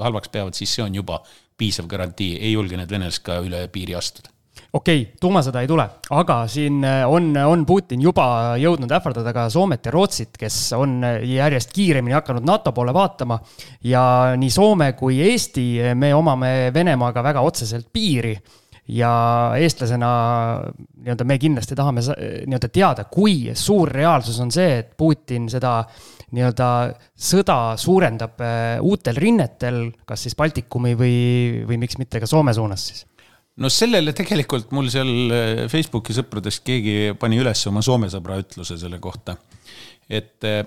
halvaks peavad, siis see on juba piisav garantii, ei julge need venelased ka üle piiri astuda okei okay,, tuumasõda ei tule, aga siin äh, on, on Putin juba jõudnud ähvardada ka Soomet ja Rootsit, kes on äh, järjest kiiremini hakanud NATO poole vaatama. ja nii Soome kui Eesti, me omame Venemaaga väga otseselt piiri ja eestlasena nii-öelda me kindlasti tahame nii-öelda teada, kui suur reaalsus on see, et Putin seda nii-öelda sõda suurendab äh, uutel rinnetel, kas siis Baltikumi või, või miks mitte ka Soome suunas siis no sellele tegelikult mul seal äh, Facebooki sõpradest keegi pani üles oma Soome sõbra ütluse selle kohta. et äh,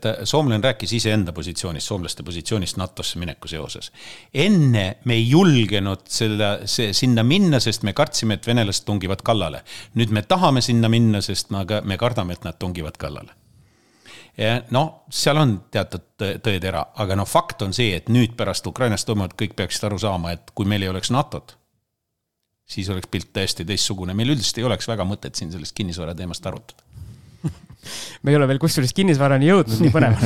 ta, soomlane rääkis iseenda positsioonist, soomlaste positsioonist NATO-sse mineku seoses. enne me ei julgenud selle, see, sinna minna, sest me kartsime, et venelased tungivad kallale. nüüd me tahame sinna minna, sest me, me kardame, et nad tungivad kallale ja noh, seal on teatud tõetera, aga noh, fakt on see, et nüüd pärast Ukrainas toimuvat kõik peaksid aru saama, et kui meil ei oleks NATO-t siis oleks pilt täiesti teistsugune, meil üldiselt ei oleks väga mõtet siin sellest kinnisvara teemast arutada me ei ole veel kusjuures kinnisvarani jõudnud, nii põnev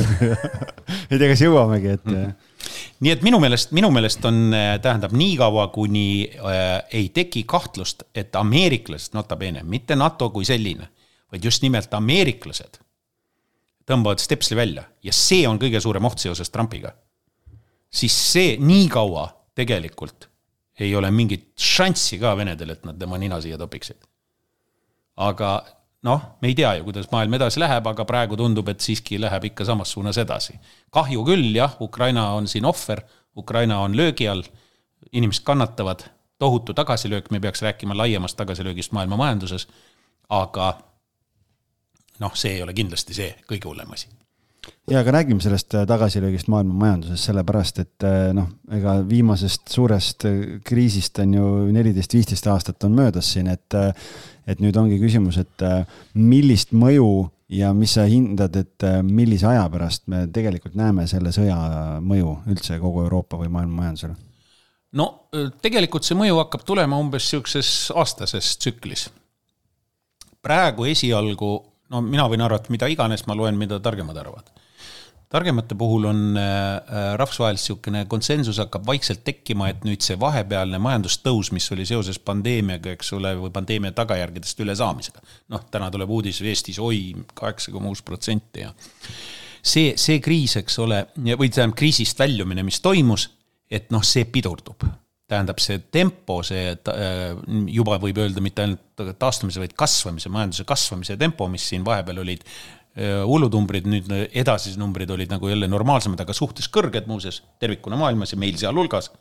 ei tea, kas jõuamegi, et mm. -hmm. nii et minu meelest, minu meelest on, äh, tähendab niikaua, kuni äh, ei teki kahtlust, et ameeriklased, nota bene, mitte NATO kui selline, vaid just nimelt ameeriklased tõmbavad stepsli välja ja see on kõige suurem oht seoses Trumpiga. siis see niikaua tegelikult ei ole mingit šanssi ka venedel, et nad tema nina siia topiksid. aga noh, me ei tea ju, kuidas maailm edasi läheb, aga praegu tundub, et siiski läheb ikka samas suunas edasi. kahju küll, jah, Ukraina on siin ohver, Ukraina on löögi all, inimesed kannatavad, tohutu tagasilöök, me peaks rääkima laiemast tagasilöögist maailma majanduses, aga noh, see ei ole kindlasti see kõige hullem asi ja aga räägime sellest äh, tagasilöögist maailma majanduses, sellepärast et äh, noh, ega viimasest suurest äh, kriisist on ju neliteist, viisteist aastat on möödas siin, et et nüüd ongi küsimus, et millist mõju ja mis sa hindad, et millise aja pärast me tegelikult näeme selle sõja mõju üldse kogu Euroopa või maailma majandusele? no tegelikult see mõju hakkab tulema umbes niisuguses aastases tsüklis. praegu esialgu, no mina võin arvata mida iganes, ma loen, mida targemad arvavad targemate puhul on äh, rahvusvaheliselt niisugune konsensus hakkab vaikselt tekkima, et nüüd see vahepealne majandustõus, mis oli seoses pandeemiaga, eks ole, või pandeemia tagajärgedest ülesaamisega. noh, täna tuleb uudis Eestis, oi, kaheksa koma kuus protsenti ja see, see kriis, eks ole, või tähendab kriisist väljumine, mis toimus, et noh, see pidurdub tähendab, see tempo, see äh, juba võib öelda mitte ainult taastumise, vaid kasvamise, majanduse kasvamise tempo, mis siin vahepeal olid Äh, hullunumbrid, nüüd edasised numbrid olid nagu jälle normaalsemad, aga suhtes kõrged muuseas, tervikuna maailmas ja meil sealhulgas.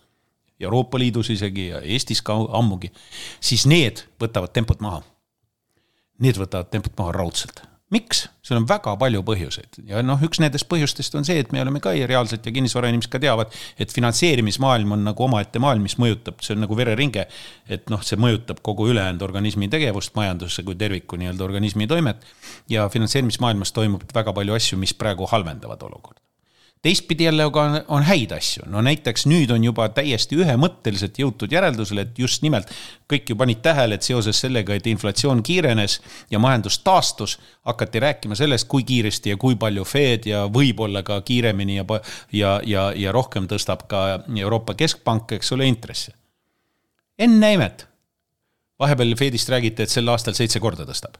Euroopa Liidus isegi ja Eestis ka ammugi, siis need võtavad tempot maha. Need võtavad tempot maha raudselt miks? seal on väga palju põhjuseid ja noh, üks nendest põhjustest on see, et me oleme ka reaalselt ja kinnisvarainimesed ka teavad, et finantseerimismaailm on nagu omaette maailm, mis mõjutab, see on nagu vereringe. et noh, see mõjutab kogu ülejäänud organismi tegevust, majanduse kui terviku nii-öelda organismi toimet. ja finantseerimismaailmas toimub väga palju asju, mis praegu halvendavad olukorda teistpidi jälle aga on, on häid asju, no näiteks nüüd on juba täiesti ühemõtteliselt jõutud järeldusele, et just nimelt kõik ju panid tähele, et seoses sellega, et inflatsioon kiirenes ja majandus taastus, hakati rääkima sellest, kui kiiresti ja kui palju Fed ja võib-olla ka kiiremini ja, ja, ja, ja rohkem tõstab ka Euroopa Keskpank, eks ole, intresse. ennäe imet, vahepeal Fedist räägiti, et sel aastal seitse korda tõstab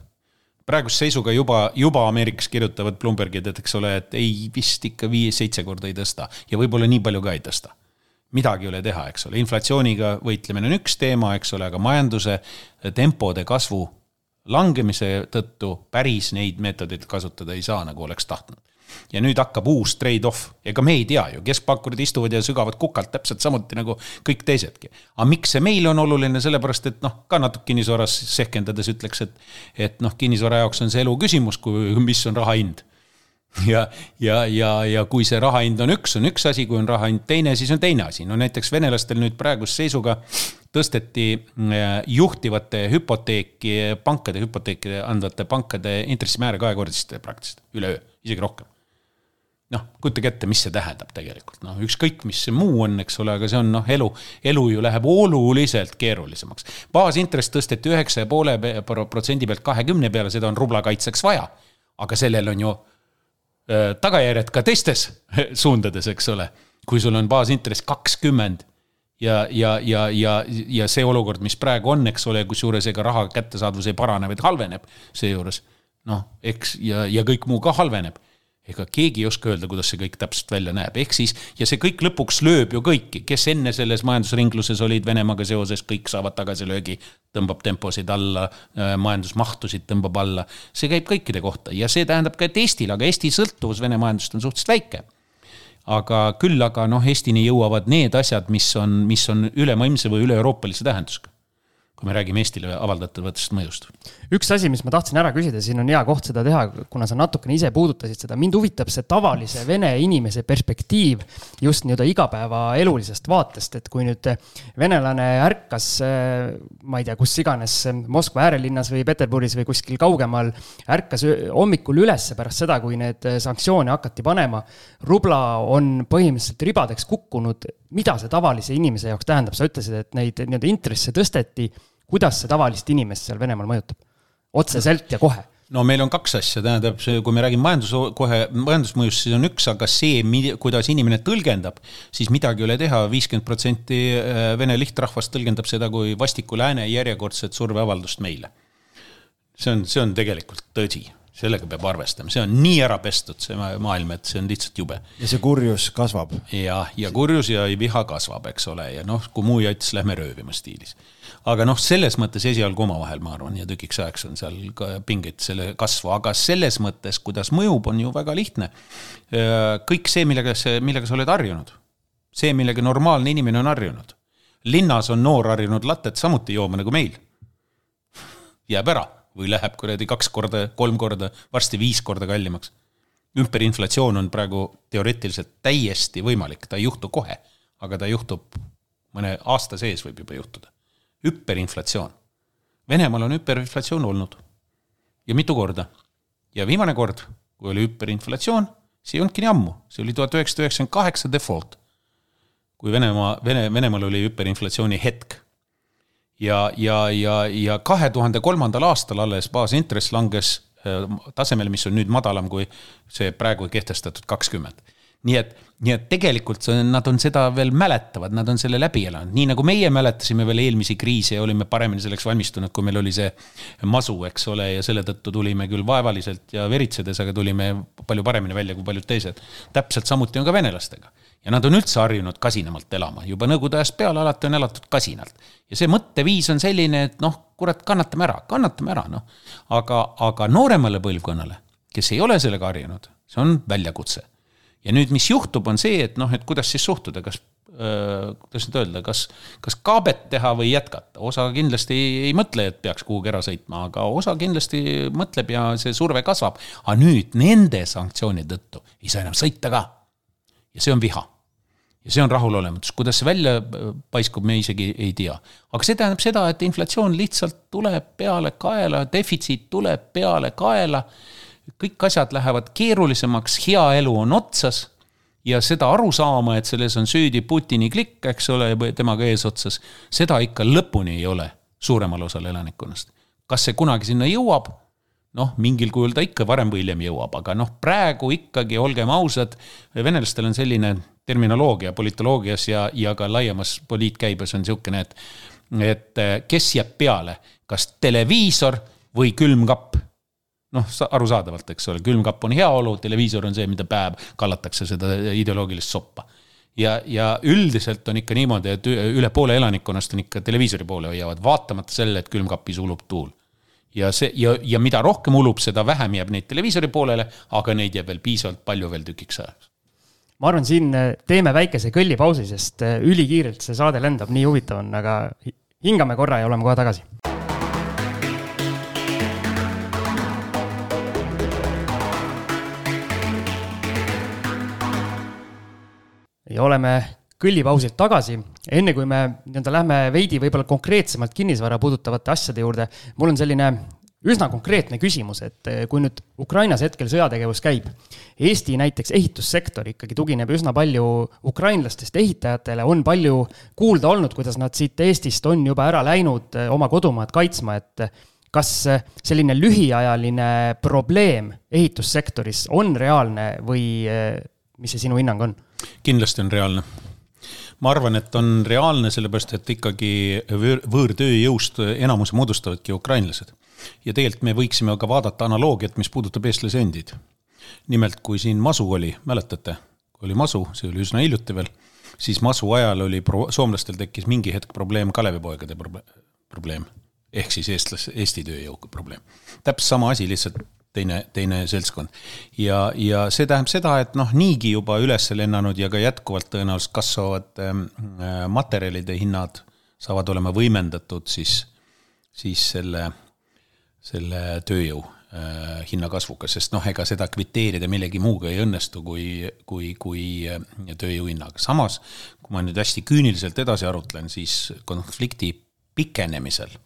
praeguse seisuga juba, juba Ameerikas kirjutavad Bloombergid, et eks ole, et ei vist ikka viis-seitse korda ei tõsta ja võib-olla nii palju ka ei tõsta. midagi ei ole teha, eks ole, inflatsiooniga võitlemine on üks teema, eks ole, aga majanduse tempode kasvu langemise tõttu päris neid meetodeid kasutada ei saa, nagu oleks tahtnud ja nüüd hakkab uus trade-off, ega me ei tea ju, keskpankurid istuvad ja sügavad kukalt täpselt samuti nagu kõik teisedki. aga miks see meile on oluline, sellepärast et noh, ka natuke kinnisvaras sehkendades ütleks, et, et noh, kinnisvara jaoks on see elu küsimus, kui, mis on raha hind ja, ja, ja, ja kui see raha hind on üks, on üks asi, kui on raha hind teine, siis on teine asi. no näiteks venelastel nüüd praeguse seisuga tõsteti äh, juhtivate hüpoteeki, pankade hüpoteeki andvate pankade intressimäära kahekordistada praktiliselt, üleöö, isegi rohkem noh, kujutage ette, mis see tähendab tegelikult, noh, ükskõik, mis see muu on, eks ole, aga see on noh, elu, elu ju läheb oluliselt keerulisemaks. baasintress tõsteti üheksa ja poole protsendi pealt kahekümne peale, seda on rubla kaitseks vaja. aga sellel on ju äh, tagajärjed ka teistes suundades, eks ole. kui sul on baasintress kakskümmend ja, ja, ja, ja, ja see olukord, mis praegu on, eks ole, kusjuures ega raha kättesaadavus ei parane, vaid halveneb seejuures. noh, eks ja, ja kõik muu ka halveneb ega keegi ei oska öelda, kuidas see kõik täpselt välja näeb, ehk siis ja see kõik lõpuks lööb ju kõiki, kes enne selles majandusringluses olid Venemaaga seoses, kõik saavad tagasilöögi, tõmbab temposid alla, äh, majandusmahtusid tõmbab alla. see käib kõikide kohta. Ja see tähendab ka, et Eestil, aga Eesti sõltuvus Vene majandusest on suhteliselt väike. Aga küll aga noh, Eestini jõuavad need asjad, mis on, mis on ülemaailmse või üle-euroopalise tähendusega. Kui me räägime Eestile avaldatavatest mõjust. Üks asi, mis ma tahtsin ära küsida, siin on hea koht seda teha, kuna sa natukene ise puudutasid seda, mind huvitab see tavalise vene inimese perspektiiv just nii-öelda igapäevaelulisest vaatest, et kui nüüd venelane ärkas, ma ei tea, kus iganes, Moskva äärelinnas või Peterburis või kuskil kaugemal, ärkas hommikul üles pärast seda, kui need sanktsioone hakati panema, rubla on põhimõtteliselt ribadeks kukkunud, mida see tavalise inimese jaoks tähendab, sa ütlesid, et neid nii-öelda intresse tõsteti. kuidas see tavalist inimest seal Venemaal mõjutab? Otseselt ja kohe no meil on kaks asja, tähendab, kui me räägime majandus, kohe majandusmõjust, siis on üks, aga see, kuidas inimene tõlgendab, siis midagi ei ole teha, viiskümmend protsenti äh, vene lihtrahvast tõlgendab seda kui vastiku lääne järjekordset surveavaldust meile. see on, see on tegelikult tõsi sellega peab arvestama, see on nii ära pestud, see maailm, et see on lihtsalt jube. ja see kurjus kasvab. ja, ja kurjus ja viha kasvab, eks ole, ja noh, kui muu jats, lähme röövima stiilis. Aga noh, selles mõttes esialgu omavahel, ma arvan, ja tükiks ajaks on seal ka pingeid selle kasvu, aga selles mõttes, kuidas mõjub, on ju väga lihtne. kõik see, millega millega sa oled harjunud, see, millega normaalne inimene on harjunud. linnas on noor harjunud lattet samuti jooma nagu meil. jääb ära või läheb kuradi kaks korda, kolm korda, varsti viis korda kallimaks. ümperinflatsioon on praegu teoreetiliselt täiesti võimalik, ta ei juhtu kohe, aga ta juhtub mõne aasta sees võib juba juhtuda. Hüperinflatsioon. Venemaal on hüperinflatsioon olnud ja mitu korda. ja viimane kord, kui oli hüperinflatsioon, see ei olnudki nii ammu, see oli tuhat üheksasada üheksakümmend kaheksa default. kui Venemaa, Vene, Venemaal oli hüperinflatsiooni hetk ja, ja, ja, ja kahe tuhande kolmandal aastal alles baasintress langes tasemele, mis on nüüd madalam kui see praegu kehtestatud kakskümmend nii et, nii et tegelikult see, nad on seda veel mäletavad, nad on selle läbi elanud, nii nagu meie mäletasime veel eelmisi kriise ja olime paremini selleks valmistunud, kui meil oli see masu, eks ole, ja selle tõttu tulime küll vaevaliselt ja veritsedes, aga tulime palju paremini välja kui paljud teised. täpselt samuti on ka venelastega ja nad on üldse harjunud kasinamalt elama, juba nõukogude ajast peale alati on elatud kasinalt. ja see mõtteviis on selline, et noh, kurat, kannatame ära, kannatame ära, noh. aga, aga nooremale põlvkonnale, kes ei ole sellega harjunud, see on väljakutse ja nüüd, mis juhtub, on see, et noh, et kuidas siis suhtuda, kas äh,, kuidas nüüd öelda, kas, kas kaabet teha või jätkata, osa kindlasti ei, ei mõtle, et peaks kuhugi ära sõitma, aga osa kindlasti mõtleb ja see surve kasvab. aga nüüd nende sanktsioonide tõttu ei saa enam sõita ka. ja see on viha. ja see on rahulolematus, kuidas see välja paiskub, me isegi ei tea. aga see tähendab seda, et inflatsioon lihtsalt tuleb peale kaela, defitsiit tuleb peale kaela kõik asjad lähevad keerulisemaks, hea elu on otsas ja seda aru saama, et selles on süüdi Putini klikk, eks ole, temaga eesotsas, seda ikka lõpuni ei ole suuremal osal elanikkonnast. kas see kunagi sinna jõuab? noh, mingil kujul ta ikka varem või hiljem jõuab, aga noh, praegu ikkagi olgem ausad, venelastel on selline terminoloogia politoloogias ja, ja ka laiemas poliitkäibes on niisugune, et et kes jääb peale, kas televiisor või külmkapp noh, arusaadavalt, eks ole, külmkapp on heaolu, televiisor on see, mida päev kallatakse seda ideoloogilist soppa. ja, ja üldiselt on ikka niimoodi, et üle poole elanikkonnast on ikka televiisori poole hoiavad, vaatamata sellele, et külmkapis ulub tuul. ja see ja, ja mida rohkem ulub, seda vähem jääb neid televiisori poolele, aga neid jääb veel piisavalt palju veel tükiks ajaks ma arvan, siin teeme väikese kõllipausi, sest ülikiirelt see saade lendab, nii huvitav on, aga hingame korra ja oleme kohe tagasi ja oleme kõllipausilt tagasi. enne kui me nii-öelda lähme veidi võib-olla konkreetsemalt kinnisvara puudutavate asjade juurde, mul on selline üsna konkreetne küsimus, et eh, kui nüüd Ukrainas hetkel sõjategevus käib, Eesti näiteks ehitussektor ikkagi tugineb üsna palju ukrainlastest ehitajatele, on palju kuulda olnud, kuidas nad siit Eestist on juba ära läinud eh, oma kodumaad kaitsma, et kas eh, selline lühiajaline probleem ehitussektoris on reaalne või mis see sinu hinnang on? kindlasti on reaalne. ma arvan, et on reaalne, sellepärast et ikkagi võõr, võõrtööjõust enamuse moodustavadki ukrainlased. ja tegelikult me võiksime ka vaadata analoogiat, mis puudutab eestlasi endid. nimelt, kui siin masu oli, mäletate, kui oli masu, see oli üsna hiljuti veel, siis masu ajal oli soomlastel tekkis mingi hetk probleem Kalevipoegade probleem ehk siis eestlas, Eesti tööjõu probleem. täpselt sama asi, lihtsalt teine, teine seltskond. ja, ja see tähendab seda, et noh, niigi juba üles lennanud ja ka jätkuvalt tõenäoliselt kasvavad ähm, äh, materjalide hinnad saavad olema võimendatud siis, siis selle, selle tööjõu äh, hinnakasvuga, sest noh, ega seda kviteerida millegi muuga ei õnnestu kui, kui, kui äh, tööjõu hinnaga. samas, kui ma nüüd hästi küüniliselt edasi arutlen, siis konflikti pikenemisel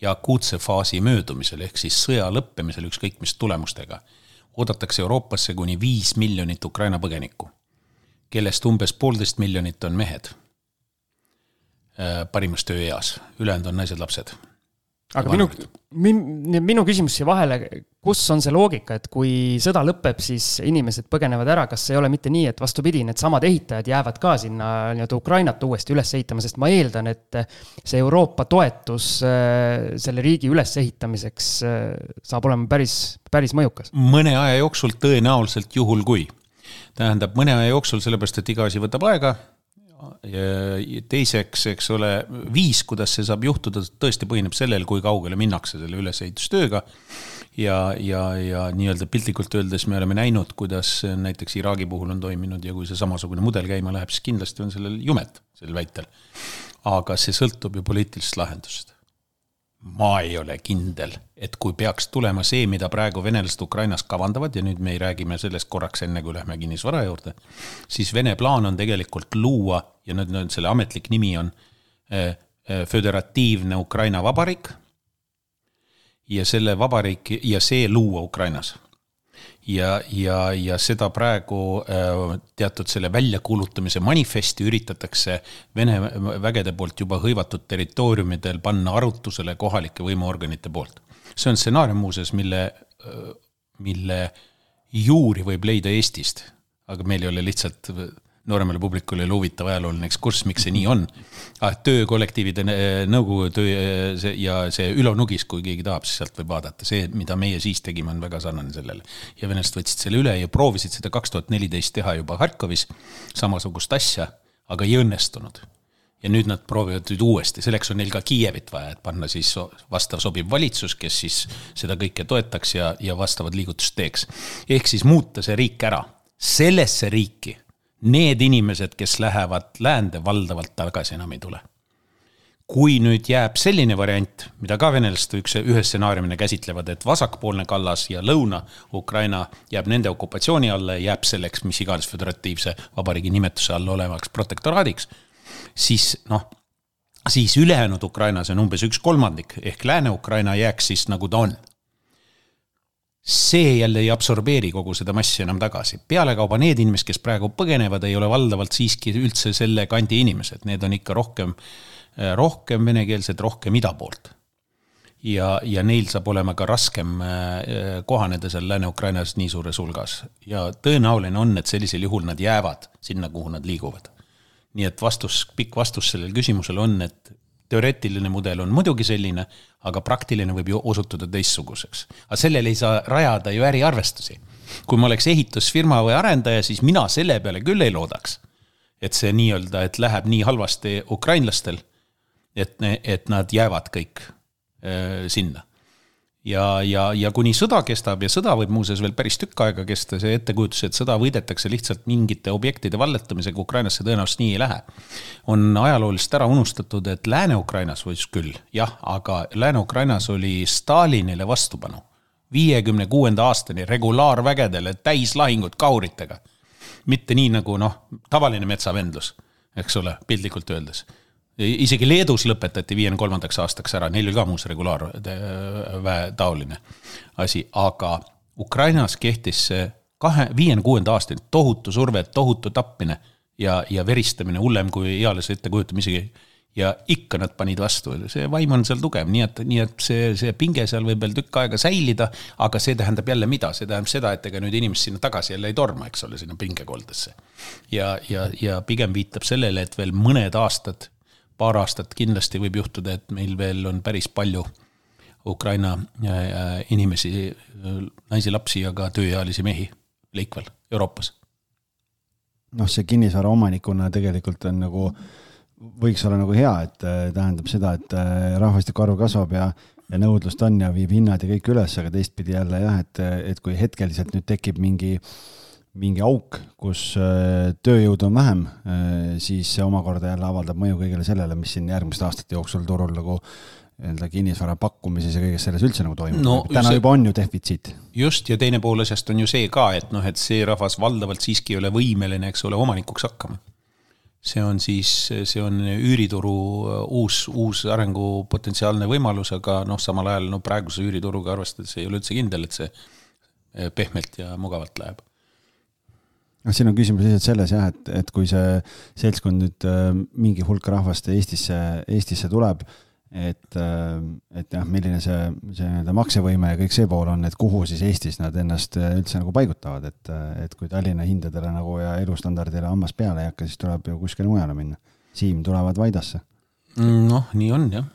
ja akuutse faasi möödumisel ehk siis sõja lõppemisel ükskõik mis tulemustega oodatakse Euroopasse kuni viis miljonit Ukraina põgenikku, kellest umbes poolteist miljonit on mehed äh, parimas tööeas, ülejäänud on naised-lapsed aga minu, minu, minu küsimus siia vahele, kus on see loogika, et kui sõda lõpeb, siis inimesed põgenevad ära, kas ei ole mitte nii, et vastupidi, needsamad ehitajad jäävad ka sinna nii-öelda Ukrainat uuesti üles ehitama, sest ma eeldan, et see Euroopa toetus äh, selle riigi ülesehitamiseks äh, saab olema päris, päris mõjukas? mõne aja jooksul tõenäoliselt, juhul kui. tähendab, mõne aja jooksul, sellepärast et iga asi võtab aega teiseks, eks ole, viis, kuidas see saab juhtuda, tõesti põhineb sellel, kui kaugele minnakse selle ülesehitustööga. ja, ja, ja nii-öelda piltlikult öeldes me oleme näinud, kuidas näiteks Iraagi puhul on toiminud ja kui see samasugune mudel käima läheb, siis kindlasti on sellel jumet, sellel väitel. aga see sõltub ju poliitilisest lahendusest ma ei ole kindel, et kui peaks tulema see, mida praegu venelased Ukrainas kavandavad ja nüüd me räägime sellest korraks, enne kui lähme kinnisvara juurde, siis Vene plaan on tegelikult luua ja nüüd, nüüd selle ametlik nimi on äh, äh, Föderatiivne Ukraina Vabariik. ja selle vabariik ja see luua Ukrainas ja, ja, ja seda praegu äh, teatud selle väljakuulutamise manifesti üritatakse Vene vägede poolt juba hõivatud territooriumidel panna arutusele kohalike võimuorganite poolt. see on stsenaarium muuseas, mille mille juuri võib leida Eestist, aga meil ei ole lihtsalt nooremale publikule oli huvitav ajalooline ekskurss, miks see nii on. Ah, töökollektiivide nõukogu töö see ja see Ülo Nugis, kui keegi tahab, siis sealt võib vaadata, see, mida meie siis tegime, on väga sarnane sellele. ja venelased võtsid selle üle ja proovisid seda kaks tuhat neliteist teha juba Harkovis, samasugust asja, aga ei õnnestunud ja nüüd nad proovivad nüüd uuesti, selleks on neil ka Kiievit vaja, et panna siis vastav sobiv valitsus, kes siis seda kõike toetaks ja, ja vastavad liigutust teeks. ehk siis muuta see riik ära, sellesse riiki need inimesed, kes lähevad läände, valdavalt tagasi enam ei tule. kui nüüd jääb selline variant, mida ka venelased üks, ühe stsenaariumina käsitlevad, et vasakpoolne kallas ja Lõuna-Ukraina jääb nende okupatsiooni alla ja jääb selleks mis iganes föderatiivse vabariigi nimetuse all olevaks protektoraadiks, siis noh, siis ülejäänud Ukrainas on umbes üks kolmandik ehk Lääne-Ukraina jääks siis nagu ta on see jälle ei absorbeeri kogu seda massi enam tagasi. pealekauba need inimesed, kes praegu põgenevad, ei ole valdavalt siiski üldse selle kandi inimesed, need on ikka rohkem, rohkem venekeelsed, rohkem ida poolt. ja, ja neil saab olema ka raskem äh, kohaneda seal Lääne-Ukrainas nii suures hulgas ja tõenäoline on, et sellisel juhul nad jäävad sinna, kuhu nad liiguvad. nii et vastus, pikk vastus sellele küsimusele on, et teoreetiline mudel on muidugi selline, aga praktiline võib ju osutuda teistsuguseks. aga sellele ei saa rajada ju äriarvestusi. kui ma oleks ehitusfirma või arendaja, siis mina selle peale küll ei loodaks. et see nii-öelda, et läheb nii halvasti ukrainlastel, et, et nad jäävad kõik äh, sinna ja, ja, ja kuni sõda kestab ja sõda võib muuseas veel päris tükk aega kesta, see ettekujutus, et sõda võidetakse lihtsalt mingite objektide valletamisega, Ukrainasse tõenäoliselt nii ei lähe. on ajalooliselt ära unustatud, et Lääne-Ukrainas võis küll, jah, aga Lääne-Ukrainas oli Stalinile vastupanu. viiekümne kuuenda aastani regulaarvägedele täislahingud kauritega. mitte nii nagu noh, tavaline metsavendlus, eks ole, piltlikult öeldes isegi Leedus lõpetati viiekümne kolmandaks aastaks ära, neil oli ka muuseas regulaarväe taoline asi, aga Ukrainas kehtis see kahe, viiekümne kuuenda aastani tohutu surve, tohutu tapmine ja, ja veristamine hullem kui eales ette kujutame isegi. ja ikka nad panid vastu, see vaim on seal tugev, nii et, nii et see, see pinge seal võib veel tükk aega säilida, aga see tähendab jälle mida, see tähendab seda, et ega nüüd inimesed sinna tagasi jälle ei torma, eks ole, sinna pingekoldesse. ja, ja, ja pigem viitab sellele, et veel mõned aastad paar aastat kindlasti võib juhtuda, et meil veel on päris palju Ukraina äh, inimesi, naisi, lapsi ja ka tööealisi mehi leikvel Euroopas. noh, see kinnisvara omanikuna tegelikult on nagu, võiks olla nagu hea, et äh, tähendab seda, et äh, rahvastiku arv kasvab ja ja nõudlust on ja viib hinnad ja kõik üles, aga teistpidi jälle jah, et, et kui hetkeliselt nüüd tekib mingi äh, mingi auk, kus äh, tööjõudu on vähem, äh, siis see omakorda jälle avaldab mõju kõigele sellele, mis siin järgmiste aastate jooksul turul nagu nii-öelda kinnisvara pakkumises ja kõiges selles üldse nagu toimub no,. täna see, juba on ju defitsiit. just, ja teine pool asjast on ju see ka, et noh, et see rahvas valdavalt siiski ei ole võimeline, eks ole, omanikuks hakkama. see on siis, see on üürituru äh, uus, uus arengupotentsiaalne võimalus, aga noh, samal ajal no praeguse üürituruga arvestades ei ole üldse kindel, et see pehmelt ja mugavalt läheb noh, siin on küsimus lihtsalt selles jah, et, et kui see seltskond nüüd äh, mingi hulk rahvast Eestisse, Eestisse tuleb, et, äh, et jah, milline see, see nii-öelda maksevõime ja kõik see pool on, et kuhu siis Eestis nad ennast äh, üldse nagu paigutavad, et, et kui Tallinna hindadele nagu ja elustandardile hammas peale ei hakka, siis tuleb ju kuskile mujale minna. Siim tulevad Vaidasse. noh, nii on jah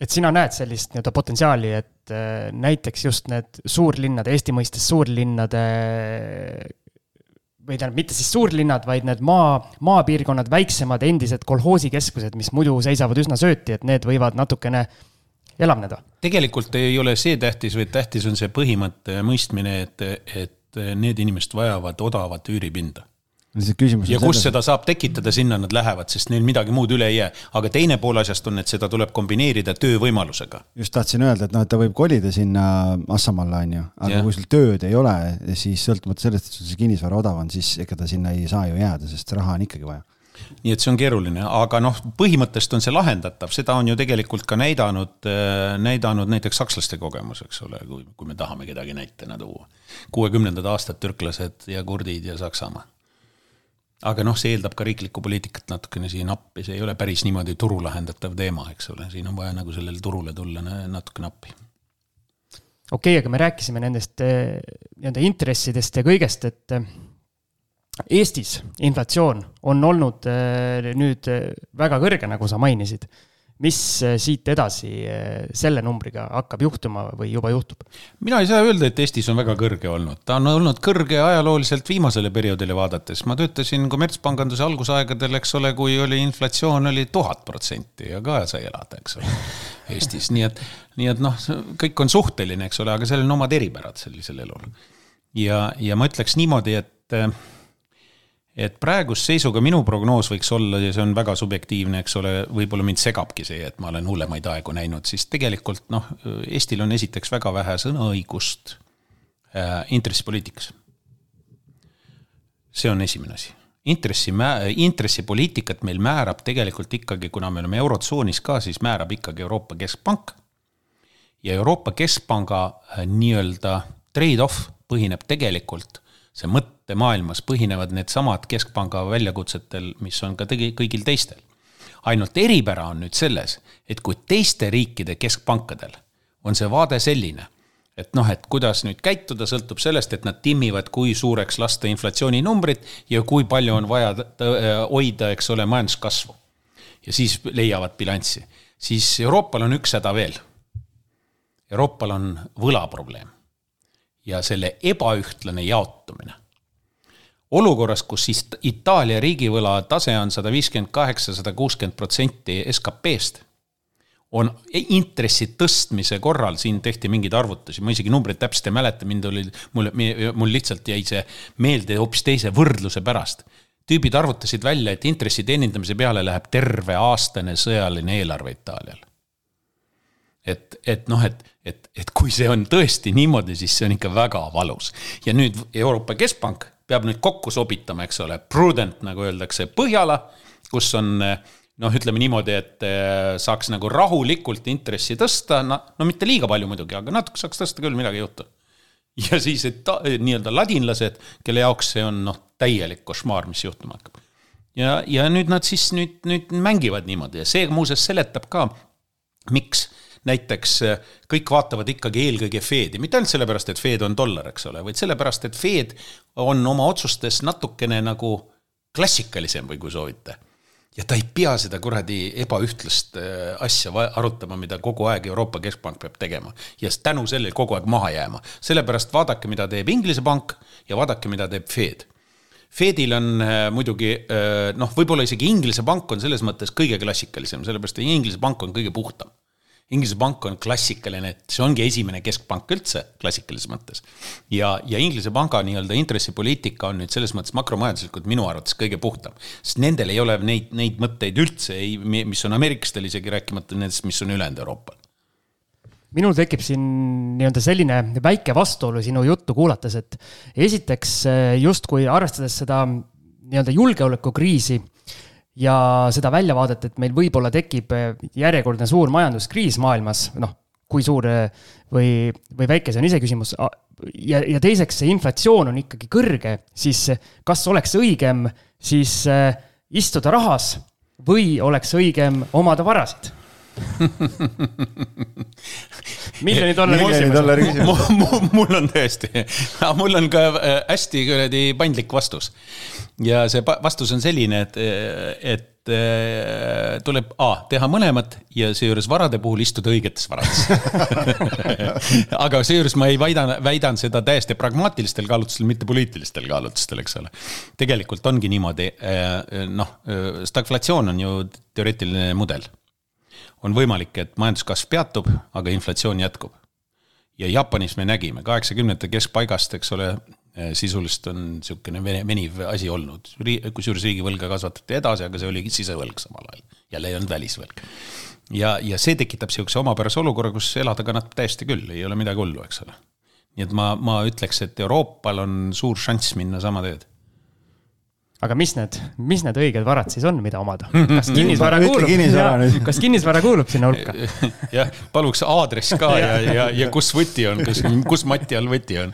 et sina näed sellist nii-öelda potentsiaali, et näiteks just need suurlinnade, Eesti mõistes suurlinnade või tähendab, mitte siis suurlinnad, vaid need maa, maapiirkonnad, väiksemad endised kolhoosikeskused, mis muidu seisavad üsna sööti, et need võivad natukene elavneda. tegelikult ei ole see tähtis, vaid tähtis on see põhimõtte mõistmine, et, et need inimesed vajavad odavat üüripinda ja kus seda saab tekitada, sinna nad lähevad, sest neil midagi muud üle ei jää. aga teine pool asjast on, et seda tuleb kombineerida töövõimalusega. just tahtsin öelda, et noh, et ta võib kolida sinna Assamaale, on ju, aga ja. kui sul tööd ei ole, siis sõltumata sellest, et sul see kinnisvara odav on, siis ega ta sinna ei saa ju jääda, sest raha on ikkagi vaja nii et see on keeruline, aga noh, põhimõtteliselt on see lahendatav, seda on ju tegelikult ka näidanud, äh, näidanud näiteks sakslaste kogemus, eks ole, kui, kui me tahame kedagi näitena tuua. kuuekümnendad aastad türklased ja kurdid ja Saksamaa aga noh, see eeldab ka riiklikku poliitikat natukene siin appi, see ei ole päris niimoodi turu lahendatav teema, eks ole, siin on vaja nagu sellele turule tulla natukene appi. okei okay,, aga me rääkisime nendest eh, nii-öelda intressidest ja kõigest, et eh, Eestis inflatsioon on olnud eh, nüüd väga kõrge, nagu sa mainisid mis äh, siit edasi äh, selle numbriga hakkab juhtuma või juba juhtub? mina ei saa öelda, et Eestis on väga kõrge olnud, ta on olnud kõrge ajalooliselt viimasele perioodile vaadates. ma töötasin kommertspanganduse algusaegadel, eks ole, kui oli inflatsioon oli tuhat protsenti ja ka sai elada, eks ole, Eestis, nii et, nii et noh, kõik on suhteline, eks ole, aga sellel on omad eripärad sellisel elul. ja, ja ma ütleks niimoodi, et et praeguse seisuga minu prognoos võiks olla ja see on väga subjektiivne, eks ole, võib-olla mind segabki see, et ma olen hullemaid aegu näinud, siis tegelikult noh, Eestil on esiteks väga vähe sõnaõigust äh, intressipoliitikas. see on esimene asi. intressi, intressipoliitikat meil määrab tegelikult ikkagi, kuna me oleme Eurotsoonis ka, siis määrab ikkagi Euroopa Keskpank. ja Euroopa Keskpanga äh, nii-öelda trade-off põhineb tegelikult see mõttemaailmas põhinevad needsamad keskpanga väljakutsetel, mis on ka tegi, kõigil teistel. ainult eripära on nüüd selles, et kui teiste riikide keskpankadel on see vaade selline, et noh, et kuidas nüüd käituda, sõltub sellest, et nad timmivad, kui suureks lasta inflatsiooninumbrit ja kui palju on vaja hoida, eks ole, majanduskasvu. ja siis leiavad bilanssi, siis Euroopal on üks häda veel. Euroopal on võlaprobleem ja selle ebaühtlane jaotumine. olukorras, kus siis Itaalia riigivõla tase on sada viiskümmend kaheksa, sada kuuskümmend protsenti SKP-st, on intressi tõstmise korral, siin tehti mingeid arvutusi, ma isegi numbreid täpselt ei mäleta, mind oli, mul, mul lihtsalt jäi see meelde hoopis teise võrdluse pärast tüübid arvutasid välja, et intressi teenindamise peale läheb terve aastane sõjaline eelarve Itaalial et, et noh, et, et, et kui see on tõesti niimoodi, siis see on ikka väga valus. ja nüüd Euroopa Keskpank peab nüüd kokku sobitama, eks ole, prudent, nagu öeldakse, Põhjala, kus on noh, ütleme niimoodi, et eh, saaks nagu rahulikult intressi tõsta, no, mitte liiga palju muidugi, aga natuke saaks tõsta küll, midagi ei juhtu. ja siis, et nii-öelda ladinlased, kelle jaoks see on noh, täielik košmaar, mis juhtuma hakkab. ja, ja nüüd nad siis nüüd, nüüd mängivad niimoodi ja see muuseas seletab ka, miks näiteks äh, kõik vaatavad ikkagi eelkõige Fedi, mitte ainult sellepärast, et Fed on dollar, eks ole, vaid sellepärast, et Fed on oma otsustes natukene nagu klassikalisem või kui soovite ja ta ei pea seda kuradi ebaühtlast äh, asja arutama, mida kogu aeg Euroopa Keskpank peab tegema. ja tänu sellele kogu aeg maha jääma. sellepärast vaadake, mida teeb Inglise pank ja vaadake, mida teeb Fed. Fedil on äh, muidugi noh, võib-olla isegi Inglise pank on selles mõttes kõige klassikalisem, sellepärast et Inglise pank on kõige puhtam Inglise pank on klassikaline, et see ongi esimene keskpank üldse klassikalises mõttes. ja, ja Inglise panga nii-öelda intressipoliitika on nüüd selles mõttes makromajanduslikult minu arvates kõige puhtam. sest nendel ei ole neid, neid mõtteid üldse, ei, mis on ameeriklastel isegi rääkimata nendest, mis on ülejäänud Euroopal minul tekib siin nii-öelda selline väike vastuolu sinu juttu kuulates, et esiteks justkui arvestades seda nii-öelda julgeolekukriisi ja seda väljavaadet, et meil võib-olla tekib eh, järjekordne suur majanduskriis maailmas, noh, kui suur eh, või, või väike, see on iseküsimus. ja, ja teiseks, see inflatsioon on ikkagi kõrge, siis kas oleks õigem siis eh, istuda rahas või oleks õigem omada varasid miljoni dollari küsimus. mul on tõesti, mul on ka hästi kuradi paindlik vastus ja see vastus on selline, et, et äh, tuleb A teha mõlemat ja seejuures varade puhul istuda õigetes varades aga seejuures ma ei väidan, väidan seda täiesti pragmaatilistel kaalutlustel, mitte poliitilistel kaalutlustel, eks ole. tegelikult ongi niimoodi, äh, noh, stagflatsioon on ju teoreetiline mudel. On võimalik, et majanduskasv peatub, aga inflatsioon jätkub ja Jaapanis me nägime kaheksakümnendate keskpaigast, eks ole, Äh, sisuliselt on niisugune veniv asi olnud, kusjuures riigivõlga kasvatati edasi, aga see oli sisevõlg samal ajal, jälle ei olnud välisvõlg. ja, ja see tekitab niisuguse omapärase olukorra, kus elada kannatab täiesti küll, ei ole midagi hullu, eks ole. nii et ma, ma ütleks, et Euroopal on suur šanss minna sama teed aga mis need, mis need õiged varad siis on, mida omada? kas kinnisvara kuulub, kas kinnisvara kuulub sinna hulka? jah, paluks aadress ka ja, ja, ja kus võti on, kus, kus mati all võti on.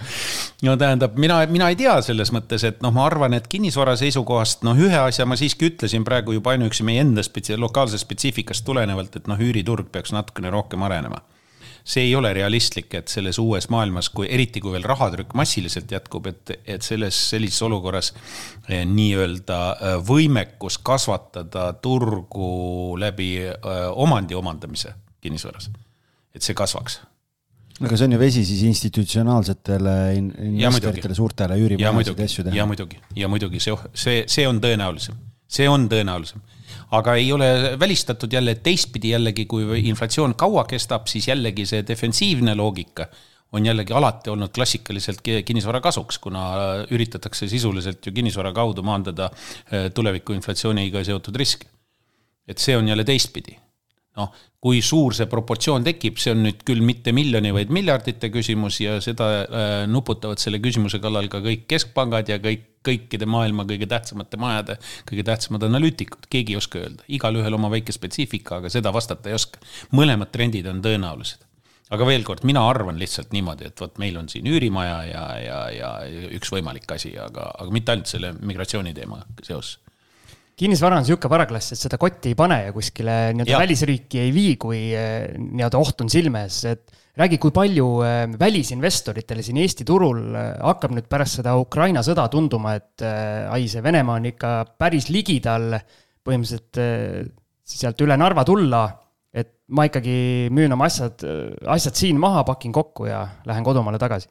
no tähendab, mina, mina ei tea selles mõttes, et noh, ma arvan, et kinnisvara seisukohast noh, ühe asja ma siiski ütlesin praegu juba ainuüksi meie enda spetsi-, lokaalsest spetsiifikast tulenevalt, et noh, üüriturg peaks natukene rohkem arenema see ei ole realistlik, et selles uues maailmas, kui eriti kui veel rahatrükk massiliselt jätkub, et, et selles sellises olukorras eh, nii-öelda eh, võimekus kasvatada turgu läbi eh, omandi omandamise kinnisvaras, et see kasvaks. Aga see on ju vesi siis institutsionaalsetele investoritele, suurtele üürimajadele asju teha. ja muidugi, ja muidugi see, see, see on tõenäolisem, see on tõenäolisem aga ei ole välistatud jälle, et teistpidi jällegi, kui inflatsioon kaua kestab, siis jällegi see defensiivne loogika on jällegi alati olnud klassikaliselt kinnisvara kasuks, kuna üritatakse sisuliselt ju kinnisvara kaudu maandada äh, tuleviku inflatsiooniga seotud riske. et see on jälle teistpidi noh, kui suur see proportsioon tekib, see on nüüd küll mitte miljoni, vaid miljardite küsimus ja seda äh, nuputavad selle küsimuse kallal ka kõik keskpangad ja kõik, kõikide maailma kõige tähtsamate majade kõige tähtsamad analüütikud, keegi ei oska öelda, igalühel oma väike spetsiifika, aga seda vastata ei oska. mõlemad trendid on tõenäolised. Aga veel kord, mina arvan lihtsalt niimoodi, et vot meil on siin üürimaja ja, ja, ja üks võimalik asi, aga, aga mitte ainult selle migratsiooni teemaga seoses kinnisvara on niisugune varaklass, et seda kotti ei pane ja kuskile nii-öelda välisriiki ei vii, kui eh, nii-öelda oht on silme ees, et räägi, kui palju eh, välisinvestoritele siin Eesti turul eh, hakkab nüüd pärast seda Ukraina sõda tunduma, et ai, see Venemaa on ikka päris ligidal põhimõtteliselt sealt üle Narva tulla, et ma ikkagi müün oma asjad, asjad siin maha, pakin kokku ja lähen kodumaale tagasi.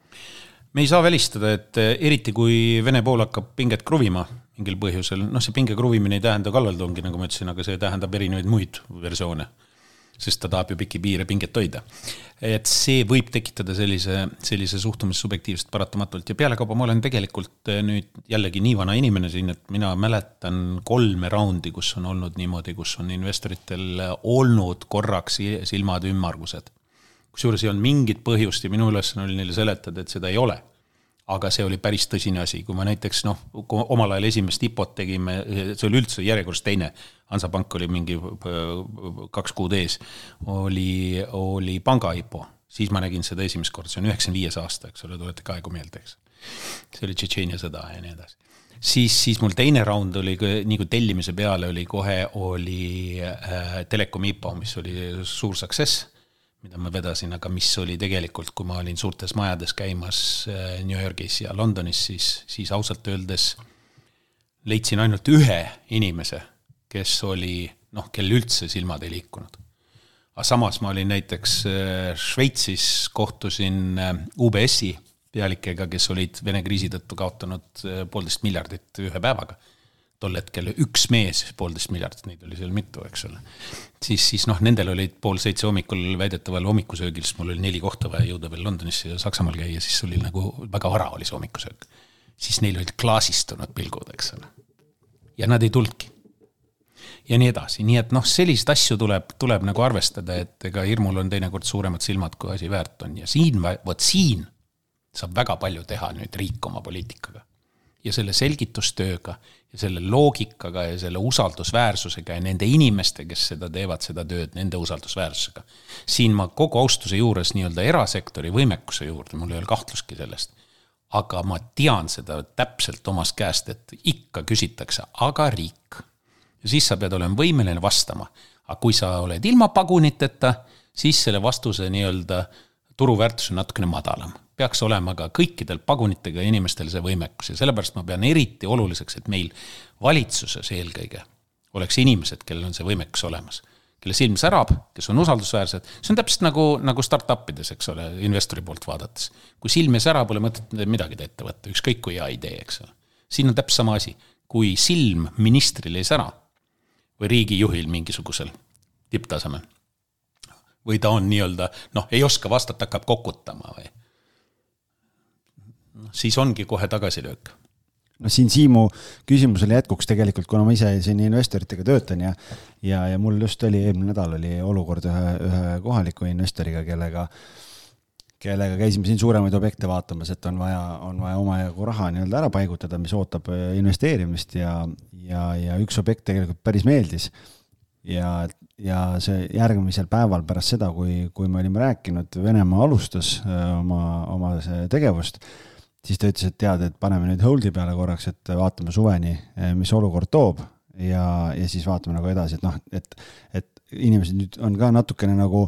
Me ei saa välistada, et eriti kui Vene pool hakkab pinget kruvima mingil põhjusel, noh, see pinge kruvimine ei tähenda kallaletungi, nagu ma ütlesin, aga see tähendab erinevaid muid versioone. sest ta tahab ju pikki piire pinget hoida. et see võib tekitada sellise, sellise suhtumise subjektiivselt paratamatult ja pealekauba ma olen tegelikult eh, nüüd jällegi nii vana inimene siin, et mina mäletan kolme raundi, kus on olnud niimoodi, kus on investoritel olnud korraks silmad ümmargused. kusjuures ei olnud mingit põhjust ja minu ülesanne oli neile seletada, et seda ei ole aga see oli päris tõsine asi, kui ma näiteks noh, omal ajal esimest IPO-t tegime, see oli üldse järjekorras teine, Hansapank oli mingi äh, kaks kuud ees, oli, oli panga IPO, siis ma nägin seda esimest korda, see on üheksakümne viies aasta, eks ole, tulete ka aegu meelde, eks. see oli Tšetšeenia sõda ja nii edasi. siis, siis mul teine raund oli, nii kui tellimise peale oli kohe, oli äh, Telekom IPO, mis oli suur success mida ma vedasin, aga mis oli tegelikult, kui ma olin suurtes majades käimas äh, New Yorgis ja Londonis, siis, siis ausalt öeldes leidsin ainult ühe inimese, kes oli noh, kel üldse silmad ei liikunud. aga samas ma olin näiteks äh, Šveitsis, kohtusin äh, UBS-i pealikega, kes olid Vene kriisi tõttu kaotanud poolteist miljardit ühe päevaga tol hetkel üks mees, poolteist miljardit, neid oli seal mitu, eks ole. siis, siis noh, nendel olid pool seitse hommikul väidetaval hommikusöögil, sest mul oli neli kohta vaja jõuda veel Londonisse ja Saksamaal käia, siis oli nagu väga vara oli see hommikusöök. siis neil olid klaasistunud pilgud, eks ole. ja nad ei tulnudki. ja nii edasi, nii et noh, selliseid asju tuleb, tuleb nagu arvestada, et ega hirmul on teinekord suuremad silmad, kui asi väärt on ja siin, vot siin saab väga palju teha nüüd riik oma poliitikaga ja selle selgitustööga ja selle loogikaga ja selle usaldusväärsusega ja nende inimeste, kes seda teevad, seda tööd, nende usaldusväärsusega. siin ma kogu austuse juures nii-öelda erasektori võimekuse juurde, mul ei ole kahtlustki sellest, aga ma tean seda täpselt omast käest, et ikka küsitakse, aga riik. ja siis sa pead olema võimeline vastama. aga kui sa oled ilma paguniteta, siis selle vastuse nii-öelda turuväärtus on natukene madalam peaks olema ka kõikidel pagunitega inimestel see võimekus ja sellepärast ma pean eriti oluliseks, et meil valitsuses eelkõige oleks inimesed, kellel on see võimekus olemas. kelle silm särab, kes on usaldusväärsed, see on täpselt nagu, nagu startup ides, eks ole, investori poolt vaadates. kui silm ei sära, pole mõtet midagi ette võtta, ükskõik kui hea idee, eks ole. siin on täpselt sama asi, kui silm ministril ei sära või riigijuhil mingisugusel tipptasemel või ta on nii-öelda noh, ei oska vastata, hakkab kokutama või siis ongi kohe tagasilöök no siin Siimu küsimusele jätkuks tegelikult, kuna ma ise siin investoritega töötan ja, ja, ja mul just oli, eelmine nädal oli olukord ühe, ühe kohaliku investoriga, kellega, kellega käisime siin suuremaid objekte vaatamas, et on vaja, on vaja omajagu raha nii-öelda ära paigutada, mis ootab äh, investeerimist ja, ja, ja üks objekt tegelikult päris meeldis. ja, ja see järgmisel päeval pärast seda, kui, kui me olime rääkinud, Venemaa alustas äh, oma, oma tegevust siis ta ütles, et tead, et paneme nüüd hold'i peale korraks, et vaatame suveni, eh, mis olukord toob ja, ja siis vaatame nagu edasi, et noh, et, et inimesed nüüd on ka natukene nagu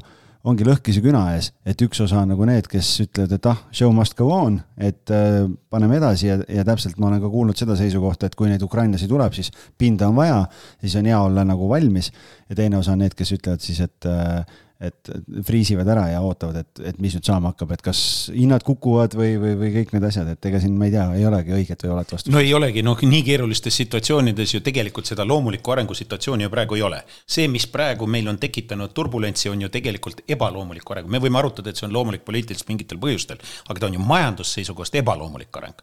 ongi lõhkise küna ees, et üks osa on nagu need, kes ütlevad, et ah, show must go on, et äh, paneme edasi ja, ja täpselt ma olen ka kuulnud seda seisukohta, et kui neid ukrainlasi tuleb, siis pinda on vaja, siis on hea olla nagu valmis. ja teine osa on need, kes ütlevad siis, et äh, et friisivad ära ja ootavad, et, et mis nüüd saama hakkab, et kas hinnad kukuvad või, või, või kõik need asjad, et ega siin ma ei tea, ei olegi õiget või olet vastust. no ei olegi, noh, nii keerulistes situatsioonides ju tegelikult seda loomulikku arengusituatsiooni ju praegu ei ole. see, mis praegu meil on tekitanud turbulentsi, on ju tegelikult ebaloomulik areng, me võime arutada, et see on loomulik poliitiliselt mingitel põhjustel, aga ta on ju majandusseisukohast ebaloomulik areng.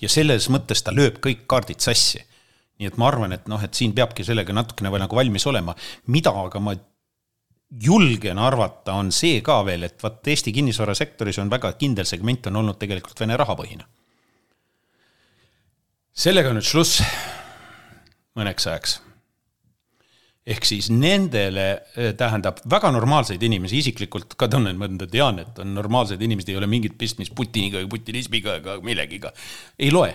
ja selles mõttes ta lööb kõik kaardid sassi nii et ma arvan, et noh, et siin peabki sellega natukene veel nagu valmis olema, mida aga ma julgen arvata, on see ka veel, et vaat Eesti kinnisvarasektoris on väga kindel segment on olnud tegelikult Vene rahapõhine. sellega nüüd šluss mõneks ajaks. ehk siis nendele eh, tähendab väga normaalseid inimesi, isiklikult ka tunnen mõnda, tean, et on normaalsed inimesed, ei ole mingit pistmist Putiniga, putinismiga ega millegiga, ei loe.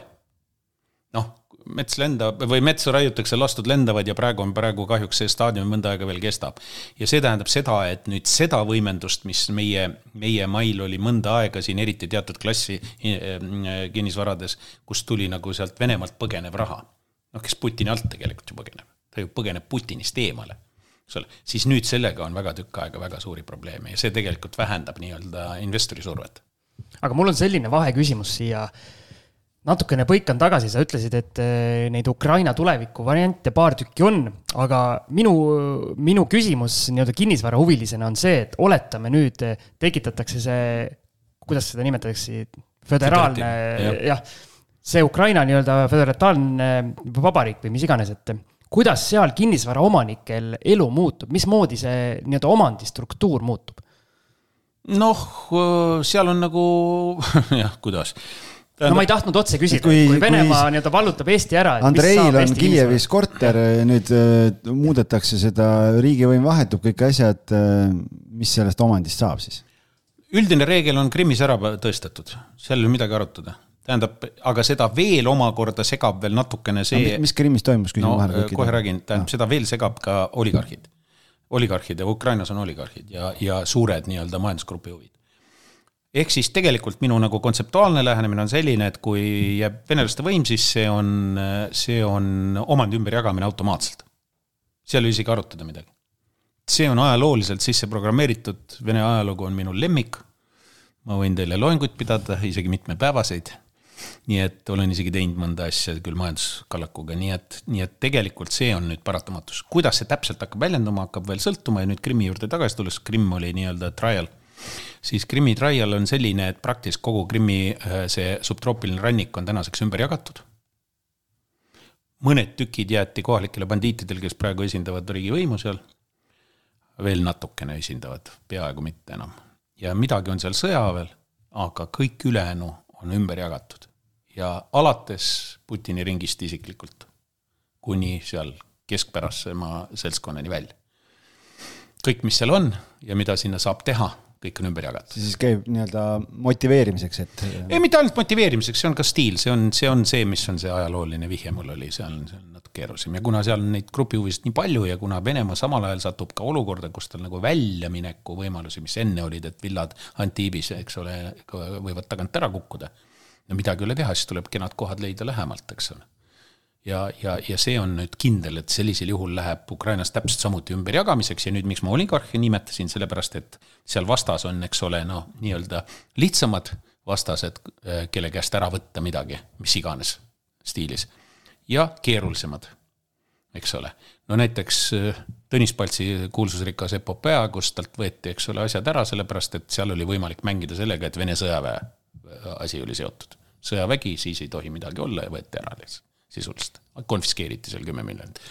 noh mets lendab või metsa raiutakse, lastud lendavad ja praegu on, praegu kahjuks see staadium mõnda aega veel kestab. ja see tähendab seda, et nüüd seda võimendust, mis meie, meie mail oli mõnda aega siin, eriti teatud klassi eh, kinnisvarades, kus tuli nagu sealt Venemaalt põgenev raha. noh, kes Putini alt tegelikult ju põgeneb, ta ju põgeneb Putinist eemale eks ole, siis nüüd sellega on väga tükk aega väga suuri probleeme ja see tegelikult vähendab nii-öelda investori survet. aga mul on selline vaheküsimus siia natukene põikan tagasi, sa ütlesid, et eh, neid Ukraina tuleviku variante paar tükki on, aga minu, minu küsimus nii-öelda kinnisvarahuvilisena on see, et oletame nüüd tekitatakse see, kuidas seda nimetatakse, föderaalne, jah, see Ukraina nii-öelda föderaalne vabariik või mis iganes, et kuidas seal kinnisvaraomanikel elu muutub, mismoodi see nii-öelda omandistruktuur muutub? noh, seal on nagu jah, kuidas Tähendab, no ma ei tahtnud otse küsida, kui, kui Venemaa nii-öelda vallutab Eesti ära. Andreil on Kiievis korter, nüüd äh, muudetakse seda, riigivõim vahetub, kõik asjad, äh, mis sellest omandist saab siis? üldine reegel on Krimmis ära tõestatud, seal ei ole midagi arutada. tähendab, aga seda veel omakorda segab veel natukene see no,. mis Krimmis toimus, küsin no, vahele. kohe räägin, tähendab no., seda veel segab ka oligarhid. oligarhid ja Ukrainas on oligarhid ja, ja suured nii-öelda majandusgrupi huvid ehk siis tegelikult minu nagu kontseptuaalne lähenemine on selline, et kui jääb venelaste võim, siis see on, see on omandi ümberjagamine automaatselt. seal ei isegi arutada midagi. see on ajalooliselt sisse programmeeritud, Vene ajalugu on minu lemmik. ma võin teile loenguid pidada, isegi mitmepäevaseid. nii et olen isegi teinud mõnda asja küll majanduskallakuga, nii et, nii et tegelikult see on nüüd paratamatus. kuidas see täpselt hakkab väljenduma, hakkab veel sõltuma ja nüüd Krimmi juurde tagasi tulles, Krimm oli nii-öelda trial siis Krimmi trial on selline, et praktiliselt kogu Krimmi äh, see subtroopiline rannik on tänaseks ümber jagatud. mõned tükid jäeti kohalikele bandiitidele, kes praegu esindavad riigivõimu seal. veel natukene esindavad, peaaegu mitte enam. ja midagi on seal sõjaväel, aga kõik ülejäänu on ümber jagatud. ja alates Putini ringist isiklikult kuni seal keskpärasema seltskonnani välja. kõik, mis seal on ja mida sinna saab teha kõik on ümber jagatud. siis käib nii-öelda motiveerimiseks, et. ei, mitte ainult motiveerimiseks, see on ka stiil, see on, see on see, mis on see ajalooline vihje mul oli, see on, see on natuke keerulisem ja kuna seal on neid grupihuvisid nii palju ja kuna Venemaa samal ajal satub ka olukorda, kus tal nagu väljamineku võimalusi, mis enne olid, et villad Antibis, eks ole, võivad tagant ära kukkuda. no midagi ei ole teha, siis tuleb kenad kohad leida lähemalt, eks ole ja, ja, ja see on nüüd kindel, et sellisel juhul läheb Ukrainas täpselt samuti ümberjagamiseks ja nüüd, miks ma oligarhi nimetasin, sellepärast et seal vastas on, eks ole, noh, nii-öelda lihtsamad vastased, äh, kelle käest ära võtta midagi, mis iganes stiilis. ja keerulisemad, eks ole. no näiteks äh, Tõnis Paltsi kuulsusrikas epopöa, kus talt võeti, eks ole, asjad ära, sellepärast et seal oli võimalik mängida sellega, et Vene sõjaväe äh, asi oli seotud. sõjavägi, siis ei tohi midagi olla ja võeti ära lihtsalt sisuliselt, konfiskeeriti seal kümme miljonit.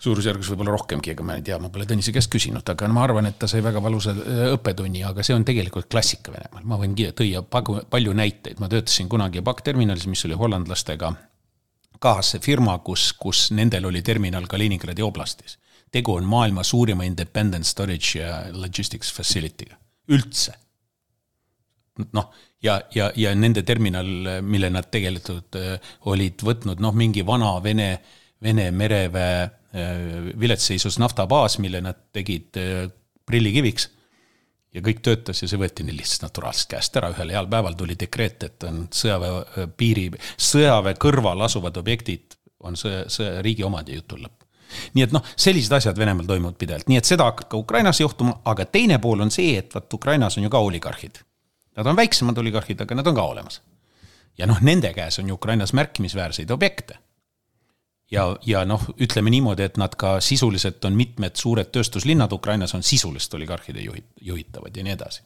Suurusjärgus võib-olla rohkemgi, ega ma ei tea, ma pole Tõnise käest küsinud, aga ma arvan, et ta sai väga valusa äh, õppetunni, aga see on tegelikult klassika Venemaal, ma võin tõia palju näiteid, ma töötasin kunagi Pakk terminalis, mis oli hollandlastega kaasfirma, kus, kus nendel oli terminal Kaliningradi oblastis. tegu on maailma suurima independent storage ja logistics facility'ga, üldse. noh ja, ja, ja nende terminal, mille nad tegelikult äh, olid võtnud, noh, mingi vana Vene, Vene mereväe äh, viletseisus naftabaas, mille nad tegid äh, prillikiviks ja kõik töötas ja see võeti neil lihtsalt naturaalselt käest ära, ühel heal päeval tuli dekreet, et on sõjaväe piiri, sõjaväe kõrval asuvad objektid on sõja, sõja, riigi omand ja jutul lõpp. nii et noh, sellised asjad Venemaal toimuvad pidevalt, nii et seda hakkab ka Ukrainas juhtuma, aga teine pool on see, et vaat Ukrainas on ju ka oligarhid. Nad on väiksemad oligarhid, aga nad on ka olemas. ja noh, nende käes on ju Ukrainas märkimisväärseid objekte ja, ja noh, ütleme niimoodi, et nad ka sisuliselt on mitmed suured tööstuslinnad Ukrainas on sisuliselt oligarhide juhid, juhitavad ja nii edasi.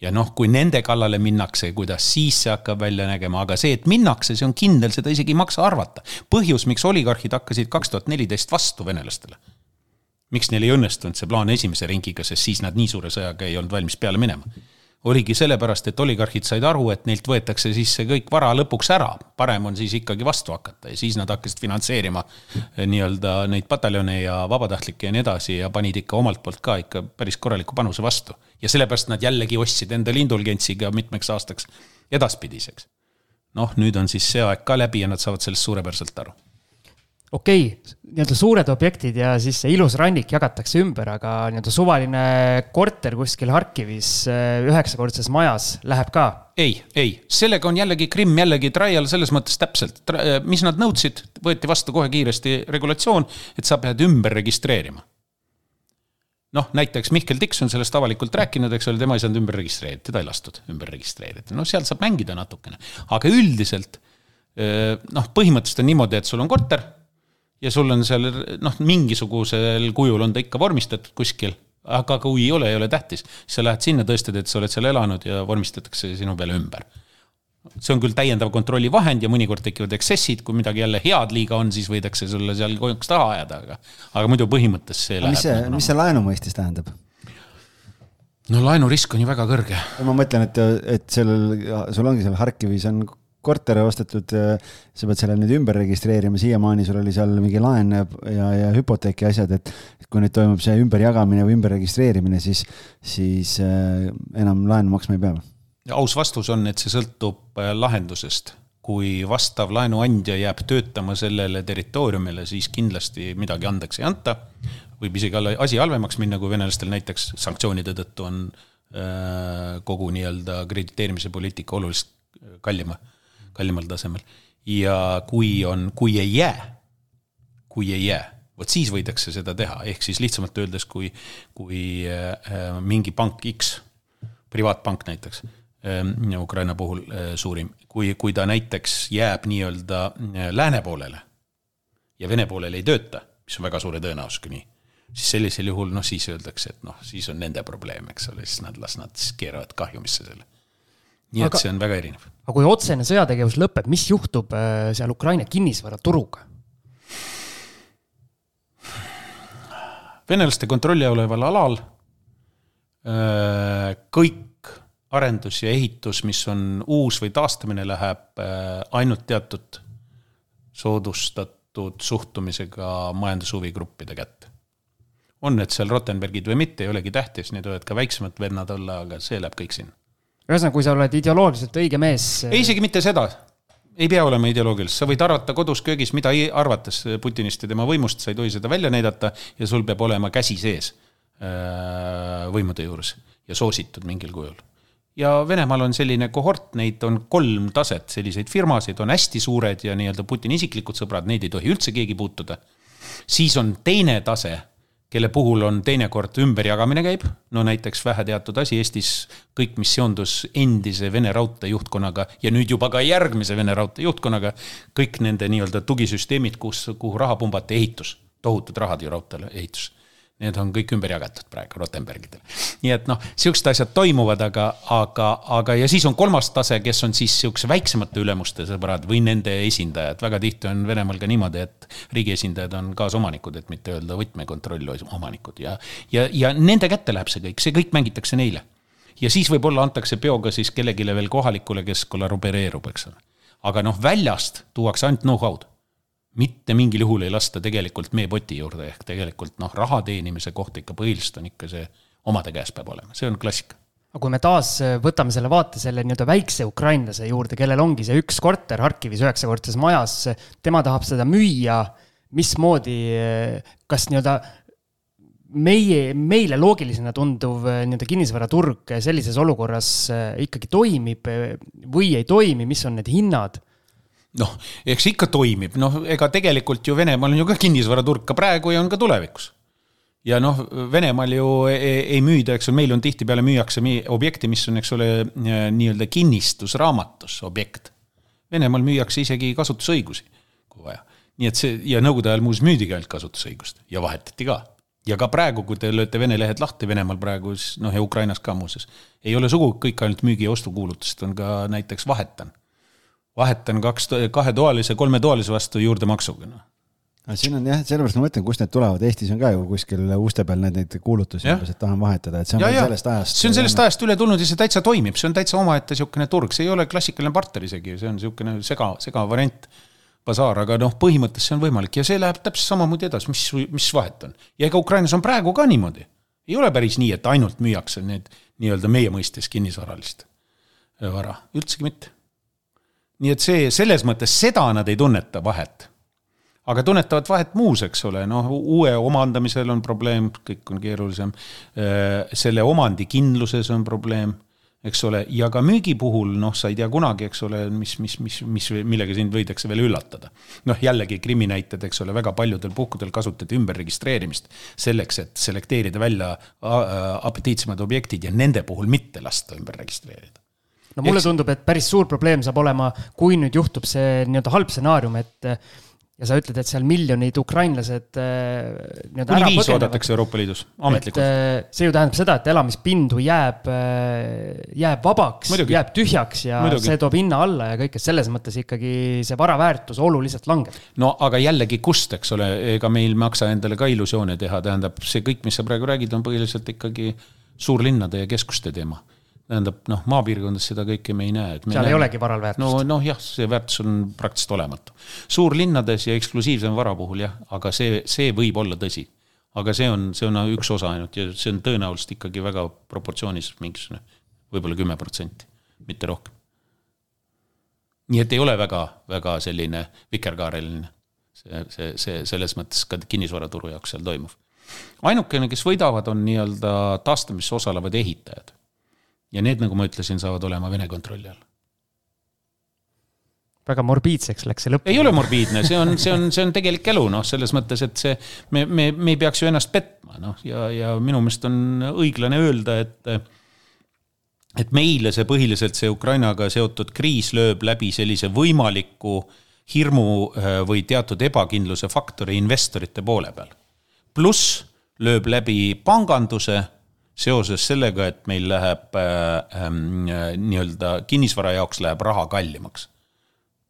ja noh, kui nende kallale minnakse, kuidas siis see hakkab välja nägema, aga see, et minnakse, see on kindel, seda isegi ei maksa arvata. põhjus, miks oligarhid hakkasid kaks tuhat neliteist vastu venelastele. miks neil ei õnnestunud see plaan esimese ringiga, sest siis nad nii suure sõjaga ei olnud valmis peale minema oligi sellepärast, et oligarhid said aru, et neilt võetakse siis see kõik vara lõpuks ära. parem on siis ikkagi vastu hakata ja siis nad hakkasid finantseerima eh, nii-öelda neid pataljone ja vabatahtlikke ja nii edasi ja panid ikka omalt poolt ka ikka päris korraliku panuse vastu. ja sellepärast nad jällegi ostsid endale indulgentsi ka mitmeks aastaks edaspidiseks. noh, nüüd on siis see aeg ka läbi ja nad saavad sellest suurepäraselt aru okei okay,, nii-öelda suured objektid ja siis see ilus rannik jagatakse ümber, aga nii-öelda suvaline korter kuskil Harkivis äh, üheksakordses majas läheb ka? ei, ei, sellega on jällegi Krimm jällegi trial selles mõttes täpselt, äh, mis nad nõudsid, võeti vastu kohe kiiresti regulatsioon, et sa pead ümber registreerima. noh, näiteks Mihkel Tiks on sellest avalikult rääkinud, eks ole, tema ei saanud ümber registreerida, teda ei lastud ümber registreerida, no seal saab mängida natukene, aga üldiselt äh, noh, põhimõtteliselt on niimoodi, et sul on korter ja sul on seal noh, mingisugusel kujul on ta ikka vormistatud kuskil, aga kui ei ole, ei ole tähtis. sa lähed sinna, tõestad, et sa oled seal elanud ja vormistatakse sinu peale ümber. see on küll täiendav kontrollivahend ja mõnikord tekivad eksessid, kui midagi jälle head liiga on, siis võidakse sulle seal kojuks taha ajada, aga, aga muidu põhimõttes see aga läheb. mis see, nagu mis see laenu mõistes tähendab? no laenurisk on ju väga kõrge. ma mõtlen, et, et sellel, sul ongi seal Harkivis on korter ostetud, sa pead selle nüüd ümber registreerima, siiamaani sul oli seal mingi laen ja, ja, hüpoteeki asjad, et kui nüüd toimub see ümberjagamine või ümberregistreerimine, siis, siis äh, enam laenu maksma ei pea. aus vastus on, et see sõltub äh, lahendusest. kui vastav laenuandja jääb töötama sellele territooriumile, siis kindlasti midagi andeks ei anta. võib isegi asi halvemaks minna, kui venelastel näiteks sanktsioonide tõttu on äh, kogu nii-öelda krediteerimise poliitika oluliselt kallima kallimal tasemel. ja kui on, kui ei jää, kui ei jää, vot siis võidakse seda teha, ehk siis lihtsamalt öeldes, kui, kui äh, mingi pank X, privaatpank näiteks äh,, Ukraina puhul äh, suurim, kui, kui ta näiteks jääb nii-öelda äh, lääne poolele ja Vene poolel ei tööta, mis on väga suure tõenäosusega nii, siis sellisel juhul noh, siis öeldakse, et noh, siis on nende probleem, eks ole, siis nad, las nad siis keeravad kahjumisse selle. nii aga, et see on väga erinev aga kui otsene sõjategevus lõpeb, mis juhtub äh, seal Ukraina kinnisvaraturuga? venelaste kontrolli all oleval alal äh, kõik arendus ja ehitus, mis on uus või taastamine, läheb äh, ainult teatud soodustatud suhtumisega majandushuvigruppide kätte. on need seal Rotenbergid või mitte, ei olegi tähtis, need võivad ka väiksemad vennad olla, aga see läheb kõik sinna ühesõnaga, kui sa oled ideoloogiliselt õige mees. ei, isegi mitte seda, ei pea olema ideoloogiliselt, sa võid arvata kodus köögis mida arvates Putinist ja tema võimust, sa ei tohi seda välja näidata ja sul peab olema käsi sees äh, võimude juures ja soositud mingil kujul. ja Venemaal on selline kohort, neid on kolm taset, selliseid firmasid on hästi suured ja nii-öelda Putini isiklikud sõbrad, neid ei tohi üldse keegi puutuda. siis on teine tase kelle puhul on teinekord ümberjagamine käib, no näiteks väheteatud asi Eestis, kõik, mis seondus endise Vene raudtee juhtkonnaga ja nüüd juba ka järgmise Vene raudtee juhtkonnaga, kõik nende nii-öelda tugisüsteemid, kus, kuhu raha pumbati, ehitus, tohutud rahad ju raudteele, ehitus need on kõik ümber jagatud praegu Rotenbergidele. nii et noh, siuksed asjad toimuvad, aga, aga, aga ja siis on kolmas tase, kes on siis siukse väiksemate ülemuste sõbrad või nende esindajad. väga tihti on Venemaal ka niimoodi, et riigi esindajad on kaasomanikud, et mitte öelda võtmekontrolli omanikud ja, ja, ja nende kätte läheb see kõik, see kõik mängitakse neile. ja siis võib-olla antakse peoga siis kellelegi veel kohalikule, kes kollaboreerub, eks ole. aga noh, väljast tuuakse ainult know-how'd mitte mingil juhul ei lasta tegelikult meepoti juurde, ehk tegelikult noh, raha teenimise koht ikka põhiliselt on ikka see omade käes peab olema, see on klassika aga kui me taas äh, võtame selle vaate selle nii-öelda väikse ukrainlase juurde, kellel ongi see üks korter Harkivis üheksakordses majas, tema tahab seda müüa, mismoodi, äh, kas nii-öelda meie, meile loogilisena tunduv äh, nii-öelda kinnisvaraturg sellises olukorras ikkagi toimib või ei toimi, mis on need hinnad? Noh, eks ikka toimib, noh, ega tegelikult ju Venemaal on ju ka kinnisvaraturg ka praegu ja on ka tulevikus. ja noh, Venemaal ju ei, ei müüda, eks ju, meil on tihtipeale müüakse objekti, mis on, eks ole, nii-öelda kinnistusraamatus objekt. Venemaal müüakse isegi kasutusõigusi, kui vaja. nii et see ja nõukogude ajal muuseas müüdigi ainult kasutusõigust ja vahetati ka ja ka praegu, kui te lööte Vene lehed lahti Venemaal praegu, siis noh, ja Ukrainas ka muuseas, ei ole sugugi kõik ainult müügi- ja ostukuulutused, on ka näiteks vahetan. Vahetan kaks, kahetoalise, kolmetoalise vastu juurdemaksuga, noh no siin on jah, sellepärast ma mõtlen, kust need tulevad, Eestis on ka ju kuskil uste peal need, neid kuulutusi umbes, et tahan vahetada, et see on ja, ja. sellest ajast. see on sellest ajast üle tulnud ja see täitsa toimib, see on täitsa omaette niisugune turg, see ei ole klassikaline partner isegi, see on niisugune sega, segav variant basaar, aga noh, põhimõttes see on võimalik ja see läheb täpselt samamoodi edasi, mis, mis vahet on. ja ega Ukrainas on praegu ka niimoodi. ei ole päris nii, et ainult müüakse need nii-öelda meie mõistes kinnisvaralist vara, üldsegi mitte. Nii et see, selles mõttes seda nad ei tunneta vahet. aga tunnetavad vahet muus, eks ole, noh, uue omandamisel on probleem, kõik on keerulisem. Äh, selle omandikindluses on probleem eks ole, ja ka müügi puhul noh, sa ei tea kunagi, eks ole, mis, mis, mis, mis, millega sind võidakse veel üllatada. noh, jällegi kriminäited, eks ole, väga paljudel puhkudel kasutati ümberregistreerimist selleks, et selekteerida välja apetiitsemad objektid ja nende puhul mitte lasta ümber registreerida no mulle Eks... tundub, et päris suur probleem saab olema, kui nüüd juhtub see nii-öelda halb stsenaarium, et ja sa ütled, et seal miljonid ukrainlased äh, nii-öelda ära põgenevad. oodatakse Euroopa Liidus, ametlikult. Äh, see ju tähendab seda, et elamispindu jääb, äh, jääb vabaks, jääb tühjaks ja Muidugi. see toob hinna alla ja kõike selles mõttes ikkagi see vara väärtus oluliselt langeb. no aga jällegi, kust, eks ole, ega meil ei maksa endale ka illusioone teha, tähendab see kõik, mis sa praegu räägid, on põhiliselt ikkagi suurlinnade ja keskuste teema tähendab noh, maapiirkondades seda kõike me ei näe. seal näeme, ei olegi varal väärtust. no noh, jah, see väärtus on praktiliselt olematu. suurlinnades ja eksklusiivsema vara puhul jah, aga see, see võib olla tõsi. aga see on, see on üks osa ainult ja see on tõenäoliselt ikkagi väga proportsioonis mingisugune, võib-olla kümme protsenti, mitte rohkem. nii et ei ole väga, väga selline vikerkaareline see, see, see selles mõttes ka kinnisvaraturu jaoks seal toimuv. ainukene, kes võidavad, on nii-öelda taastamises osalevad ehitajad ja need, nagu ma ütlesin, saavad olema Vene kontrolli all. väga morbiidseks läks see lõpp. ei ole morbiidne, see on, see on, see on tegelik elu, noh, selles mõttes, et see, me, me, me ei peaks ju ennast petma, noh, ja, ja minu meelest on õiglane öelda, et et meile see põhiliselt, see Ukrainaga seotud kriis lööb läbi sellise võimaliku hirmu äh, või teatud ebakindluse faktori investorite poole peal. pluss lööb läbi panganduse seoses sellega, et meil läheb äh, äh, nii-öelda kinnisvara jaoks läheb raha kallimaks.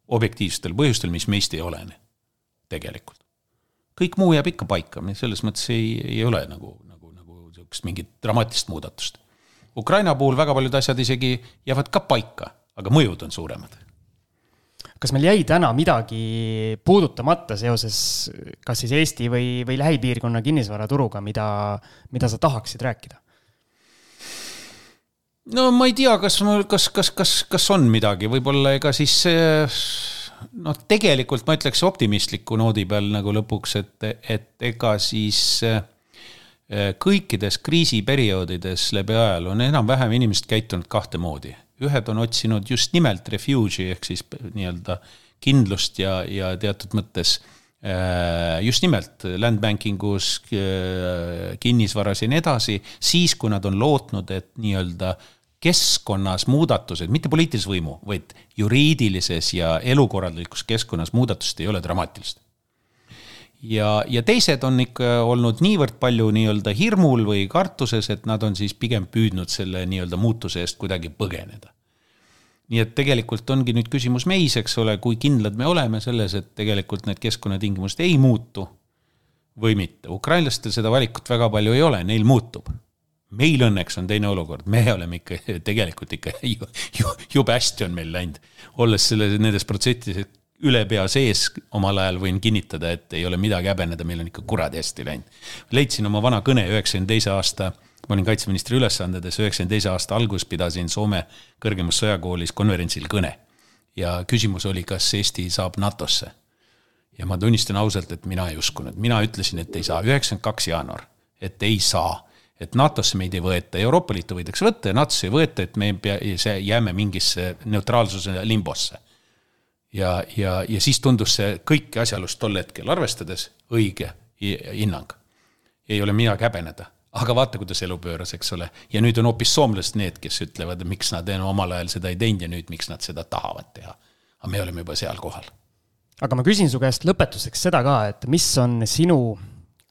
objektiivsetel põhjustel, mis meist ei olene tegelikult. kõik muu jääb ikka paika, selles mõttes ei, ei ole nagu, nagu, nagu niisugust mingit dramaatilist muudatust. Ukraina puhul väga paljud asjad isegi jäävad ka paika, aga mõjud on suuremad kas meil jäi täna midagi puudutamata seoses kas siis Eesti või, või lähipiirkonna kinnisvaraturuga, mida, mida sa tahaksid rääkida? No ma ei tea, kas mul, kas, kas, kas, kas on midagi, võib-olla ega siis noh, tegelikult ma ütleks optimistliku noodi peal nagu lõpuks, et, et ega siis eh, kõikides kriisiperioodides läbi ajaloo on enam-vähem inimesed käitunud kahte moodi. ühed on otsinud just nimelt refugee'i ehk siis nii-öelda kindlust ja, ja teatud mõttes eh, just nimelt landbanking us, eh, kinnisvaras ja nii edasi, siis kui nad on lootnud, et nii-öelda keskkonnas muudatused, mitte poliitilise võimu, vaid juriidilises ja elukorralduslikus keskkonnas muudatust ei ole dramaatilist. ja, ja teised on ikka olnud niivõrd palju nii-öelda hirmul või kartuses, et nad on siis pigem püüdnud selle nii-öelda muutuse eest kuidagi põgeneda. nii et tegelikult ongi nüüd küsimus meis, eks ole, kui kindlad me oleme selles, et tegelikult need keskkonnatingimused ei muutu või mitte. ukrainlastel seda valikut väga palju ei ole, neil muutub meil õnneks on teine olukord, me oleme ikka tegelikult ikka ju, ju, jube hästi on meil läinud. olles selle, nendes protsessides üle pea sees omal ajal võin kinnitada, et ei ole midagi häbeneda, meil on ikka kuradi hästi läinud. leidsin oma vana kõne üheksakümne teise aasta, ma olin kaitseministri ülesandetes, üheksakümne teise aasta alguses pidasin Soome kõrgemas sõjakoolis konverentsil kõne. ja küsimus oli, kas Eesti saab NATO-sse. ja ma tunnistan ausalt, et mina ei uskunud, mina ütlesin, et ei saa, üheksakümmend kaks jaanuar et ei saa et NATO-sse meid ei võeta, Euroopa Liitu võidakse võtta ja NATO-sse ei võeta, et me pea, see, jääme mingisse neutraalsuse limbosse. ja, ja, ja siis tundus see kõiki asjaolust tol hetkel arvestades õige hinnang. ei ole midagi häbeneda, aga vaata, kuidas elu pööras, eks ole. ja nüüd on hoopis soomlased need, kes ütlevad, miks nad omal ajal seda ei teinud ja nüüd, miks nad seda tahavad teha. aga me oleme juba seal kohal. aga ma küsin su käest lõpetuseks seda ka, et mis on sinu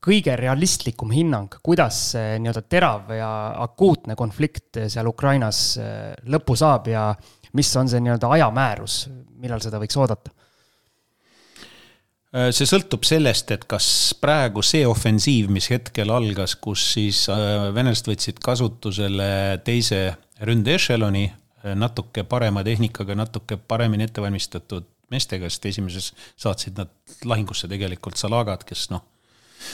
kõige realistlikum hinnang, kuidas see nii-öelda terav ja akuutne konflikt seal Ukrainas äh, lõpu saab ja mis on see nii-öelda ajamäärus, millal seda võiks oodata? Äh, see sõltub sellest, et kas praegu see ofensiiv, mis hetkel algas, kus siis äh, venelased võtsid kasutusele teise ründeešeloni, natuke parema tehnikaga, natuke paremini ettevalmistatud meestega, sest esimeses saatsid nad lahingusse tegelikult salagad, kes noh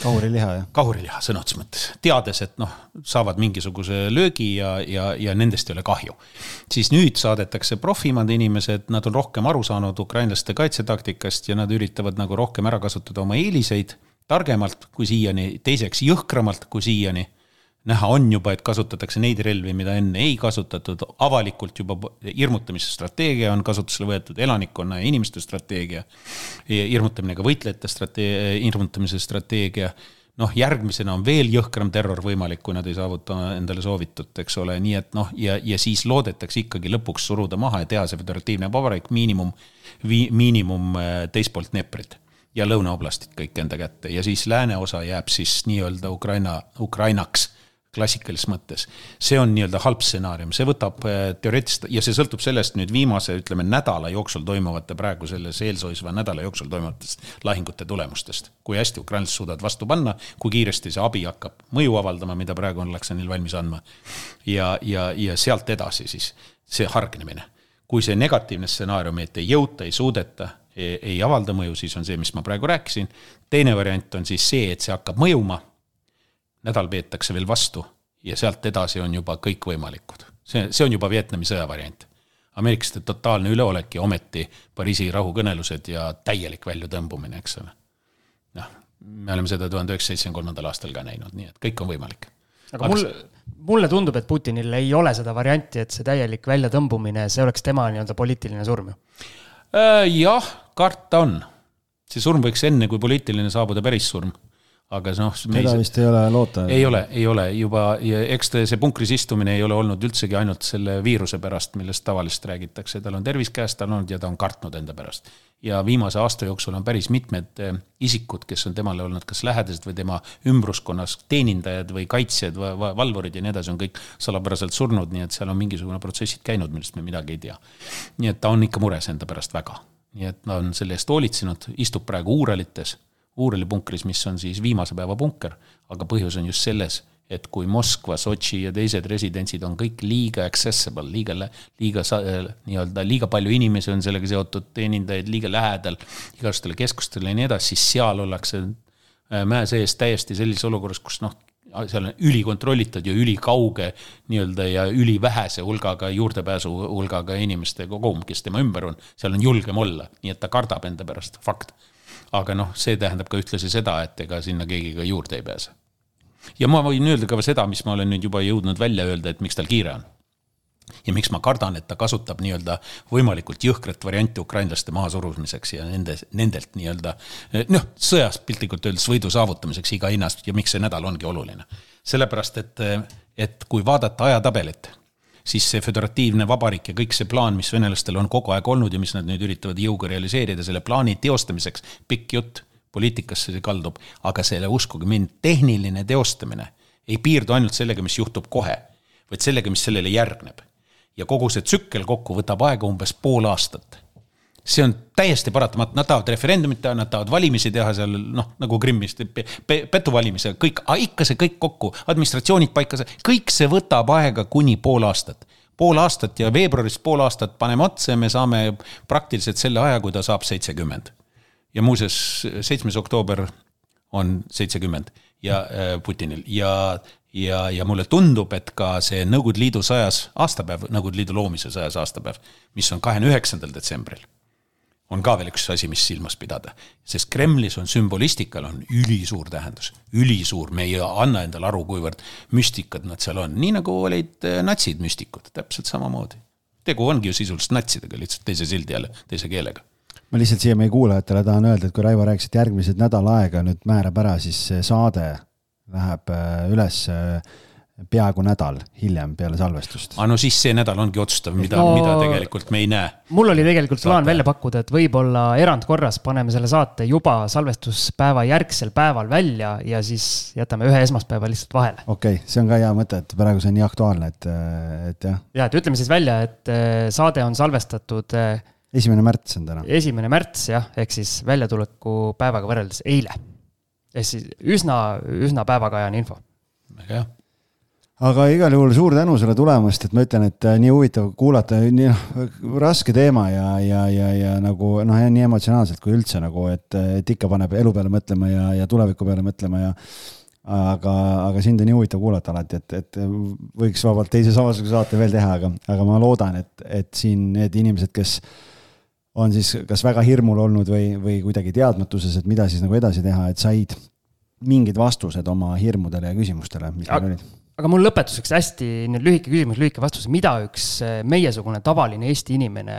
kahuriliha, jah? kahuriliha sõna otseses mõttes, teades, et noh, saavad mingisuguse löögi ja, ja, ja nendest ei ole kahju. siis nüüd saadetakse profimad inimesed, nad on rohkem aru saanud ukrainlaste kaitsetaktikast ja nad üritavad nagu rohkem ära kasutada oma eeliseid, targemalt kui siiani, teiseks jõhkramalt kui siiani näha on juba, et kasutatakse neid relvi, mida enne ei kasutatud, avalikult juba hirmutamise strateegia on kasutusele võetud, elanikkonna ja inimeste strateegia, hirmutamine ka võitlejate strate-, hirmutamise strateegia, noh, järgmisena on veel jõhkram terror võimalik, kui nad ei saavuta endale soovitut, eks ole, nii et noh, ja, ja siis loodetakse ikkagi lõpuks suruda maha ja teha see föderatiivne vabariik miinimum, miinimum äh, teist poolt Dneprit ja lõunaoblastid kõik enda kätte. Ja siis lääneosa jääb siis nii-öelda Ukraina, Ukrainaks klassikalises mõttes. see on nii-öelda halb stsenaarium, see võtab äh, teoreetiliselt ja see sõltub sellest nüüd viimase, ütleme nädala jooksul toimuvate, praegu selles eelsoisva nädala jooksul toimuvatest lahingute tulemustest. kui hästi ukrainlased suudavad vastu panna, kui kiiresti see abi hakkab mõju avaldama, mida praegu ollakse neil valmis andma. ja, ja, ja sealt edasi siis see hargnemine. kui see negatiivne stsenaarium, et ei jõuta, ei suudeta, ei avalda mõju, siis on see, mis ma praegu rääkisin. teine variant on siis see, et see hakkab mõjuma nädal peetakse veel vastu ja sealt edasi on juba kõikvõimalikud. see, see on juba Vietnami sõja variant. ameeriklaste totaalne üleolek ja ometi Pariisi rahukõnelused ja täielik väljatõmbumine, eks ole. noh, me oleme seda tuhande üheksasaja seitsmekümne kolmandal aastal ka näinud, nii et kõik on võimalik. aga mul, mulle tundub, et Putinil ei ole seda varianti, et see täielik väljatõmbumine, see oleks tema nii-öelda poliitiline surm ju. Äh, jah, karta on. see surm võiks enne, kui poliitiline saabuda päris surm aga noh. teda vist ei ole loota. ei ole, ei ole juba ja eks ta see punkris istumine ei ole olnud üldsegi ainult selle viiruse pärast, millest tavaliselt räägitakse, tal on tervis käest olnud ja ta on kartnud enda pärast. ja viimase aasta jooksul on päris mitmed eh, isikud, kes on temale olnud kas lähedased või tema ümbruskonnas teenindajad või kaitsjad, valvurid ja nii edasi, on kõik salapäraselt surnud, nii et seal on mingisugune protsessid käinud, millest me midagi ei tea. nii et ta on ikka mures enda pärast väga. nii et ta on selle eest hoolitsenud, istub praegu Uuralites Uurali punkris, mis on siis viimase päeva punker, aga põhjus on just selles, et kui Moskva, Sotši ja teised residentsid on kõik liiga accessible, liiga, liiga nii-öelda liiga palju inimesi on sellega seotud, teenindajaid liiga lähedal igasugustele keskustele ja nii edasi, siis seal ollakse äh, mäe sees täiesti sellises olukorras, kus noh, seal on ülikontrollitud ja ülikauge nii-öelda ja ülivähese hulgaga, juurdepääsu hulgaga inimeste kogum, kes tema ümber on, seal on julgem olla, nii et ta kardab enda pärast, fakt aga noh, see tähendab ka ühtlasi seda, et ega sinna keegi ka juurde ei pääse. ja ma võin öelda ka seda, mis ma olen nüüd juba jõudnud välja öelda, et miks tal kiire on. ja miks ma kardan, et ta kasutab nii-öelda võimalikult jõhkrat varianti ukrainlaste mahasurumiseks ja nende, nendelt nii-öelda noh, sõjas piltlikult öeldes võidu saavutamiseks iga hinnast ja miks see nädal ongi oluline. sellepärast, et, et kui vaadata ajatabelit siis see föderatiivne vabariik ja kõik see plaan, mis venelastel on kogu aeg olnud ja mis nad nüüd üritavad jõuga realiseerida, selle plaani teostamiseks, pikk jutt, poliitikasse see kaldub, aga selle, uskuge mind, tehniline teostamine ei piirdu ainult sellega, mis juhtub kohe, vaid sellega, mis sellele järgneb. ja kogu see tsükkel kokku võtab aega umbes pool aastat see on täiesti paratamatu, nad tahavad referendumit teha, nad tahavad valimisi teha seal noh, nagu Krimmis pe, pe, petuvalimise, kõik, ikka see kõik kokku, administratsioonid paika, kõik see võtab aega kuni pool aastat. pool aastat ja veebruarist pool aastat paneme otsa ja me saame praktiliselt selle aja, kui ta saab seitsekümmend. ja muuseas, seitsmes oktoober on seitsekümmend ja äh, Putinil ja ja, ja mulle tundub, et ka see Nõukogude Liidu sajas aastapäev, Nõukogude Liidu loomise sajas aastapäev, mis on kahekümne üheksandal detsembril on ka veel üks asi, mis silmas pidada. sest Kremlis on sümbolistikal on ülisuur tähendus, ülisuur, me ei anna endale aru, kuivõrd müstikad nad seal on, nii nagu olid äh, natsid müstikud, täpselt samamoodi. tegu ongi ju sisuliselt natsidega, lihtsalt teise sildi jälle, teise keelega ma lihtsalt siia meie kuulajatele tahan öelda, et kui Raivo rääkis, et järgmised nädal aega nüüd määrab ära, siis saade läheb äh, üles äh, peaaegu nädal hiljem peale salvestust. aga no siis see nädal ongi otsustav, mida no,, mida tegelikult me ei näe. mul oli tegelikult saate. plaan välja pakkuda, et võib-olla erandkorras paneme selle saate juba salvestuspäeva järgsel päeval välja ja siis jätame ühe esmaspäeva lihtsalt vahele. okei okay,, see on ka hea mõte, et praegu see on nii aktuaalne, et, et jah. ja, et ütleme siis välja, et äh, saade on salvestatud. Äh, esimene märts on täna. esimene märts jah, ehk siis väljatuleku päevaga võrreldes eile. ehk siis üsna, üsna päevakajane info. väga hea aga igal juhul suur tänu sulle tulemast, et ma ütlen, et äh, nii huvitav kuulata, nii noh, raske teema ja, ja, ja, ja nagu noh, nii emotsionaalselt kui üldse nagu, et, et ikka paneb elu peale mõtlema ja, ja tuleviku peale mõtlema ja aga, aga sind on nii huvitav kuulata alati, et, et võiks vabalt teise samasuguse saate veel teha, aga, aga ma loodan, et, et siin need inimesed, kes on siis kas väga hirmul olnud või, või kuidagi teadmatuses, et mida siis nagu edasi teha, et said mingid vastused oma hirmudele ja küsimustele, mis neil olid aga mul lõpetuseks hästi nüüd lühike küsimus, lühike vastus, mida üks eh, meiesugune tavaline Eesti inimene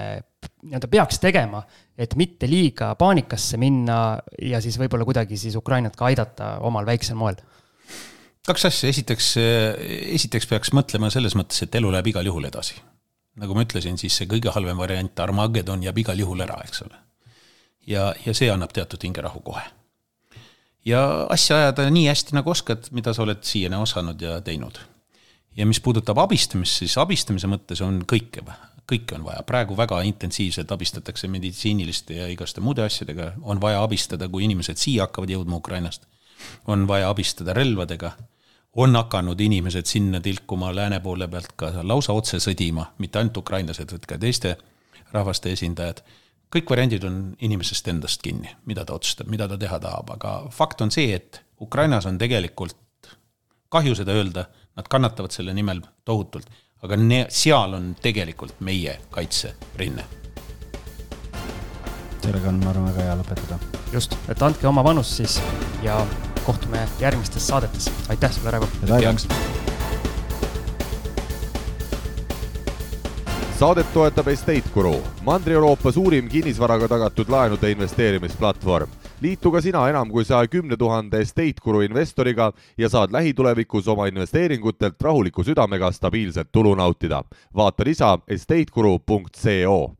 nii-öelda peaks tegema, et mitte liiga paanikasse minna ja siis võib-olla kuidagi siis Ukrainat ka aidata omal väiksel moel? kaks asja, esiteks, eh, esiteks peaks mõtlema selles mõttes, et elu läheb igal juhul edasi. nagu ma ütlesin, siis see kõige halvem variant, Armageddon jääb igal juhul ära, eks ole. ja, ja see annab teatud hingerahu kohe ja asja ajada nii hästi, nagu oskad, mida sa oled siiani osanud ja teinud. ja mis puudutab abistamist, siis abistamise mõttes on kõike, kõike on vaja, praegu väga intensiivselt abistatakse meditsiiniliste ja igaste muude asjadega, on vaja abistada, kui inimesed siia hakkavad jõudma Ukrainast, on vaja abistada relvadega, on hakanud inimesed sinna tilkuma lääne poole pealt ka lausa otse sõdima, mitte ainult ukrainlased, vaid ka teiste rahvaste esindajad kõik variandid on inimesest endast kinni, mida ta otsustab, mida ta teha tahab, aga fakt on see, et Ukrainas on tegelikult, kahju seda öelda, nad kannatavad selle nimel tohutult, aga ne-, seal on tegelikult meie kaitserinne. sellega on, ma arvan, väga hea lõpetada. just, et andke oma panus siis ja kohtume järgmistes saadetes, aitäh sulle, Raivo! head saadet toetab Estate Guru, Mandri-Euroopa suurim kinnisvaraga tagatud laenude investeerimisplatvorm. liitu ka sina enam kui saja kümne tuhande Estate Guru investoriga ja saad lähitulevikus oma investeeringutelt rahuliku südamega stabiilset tulu nautida. vaata lisa estateguru.co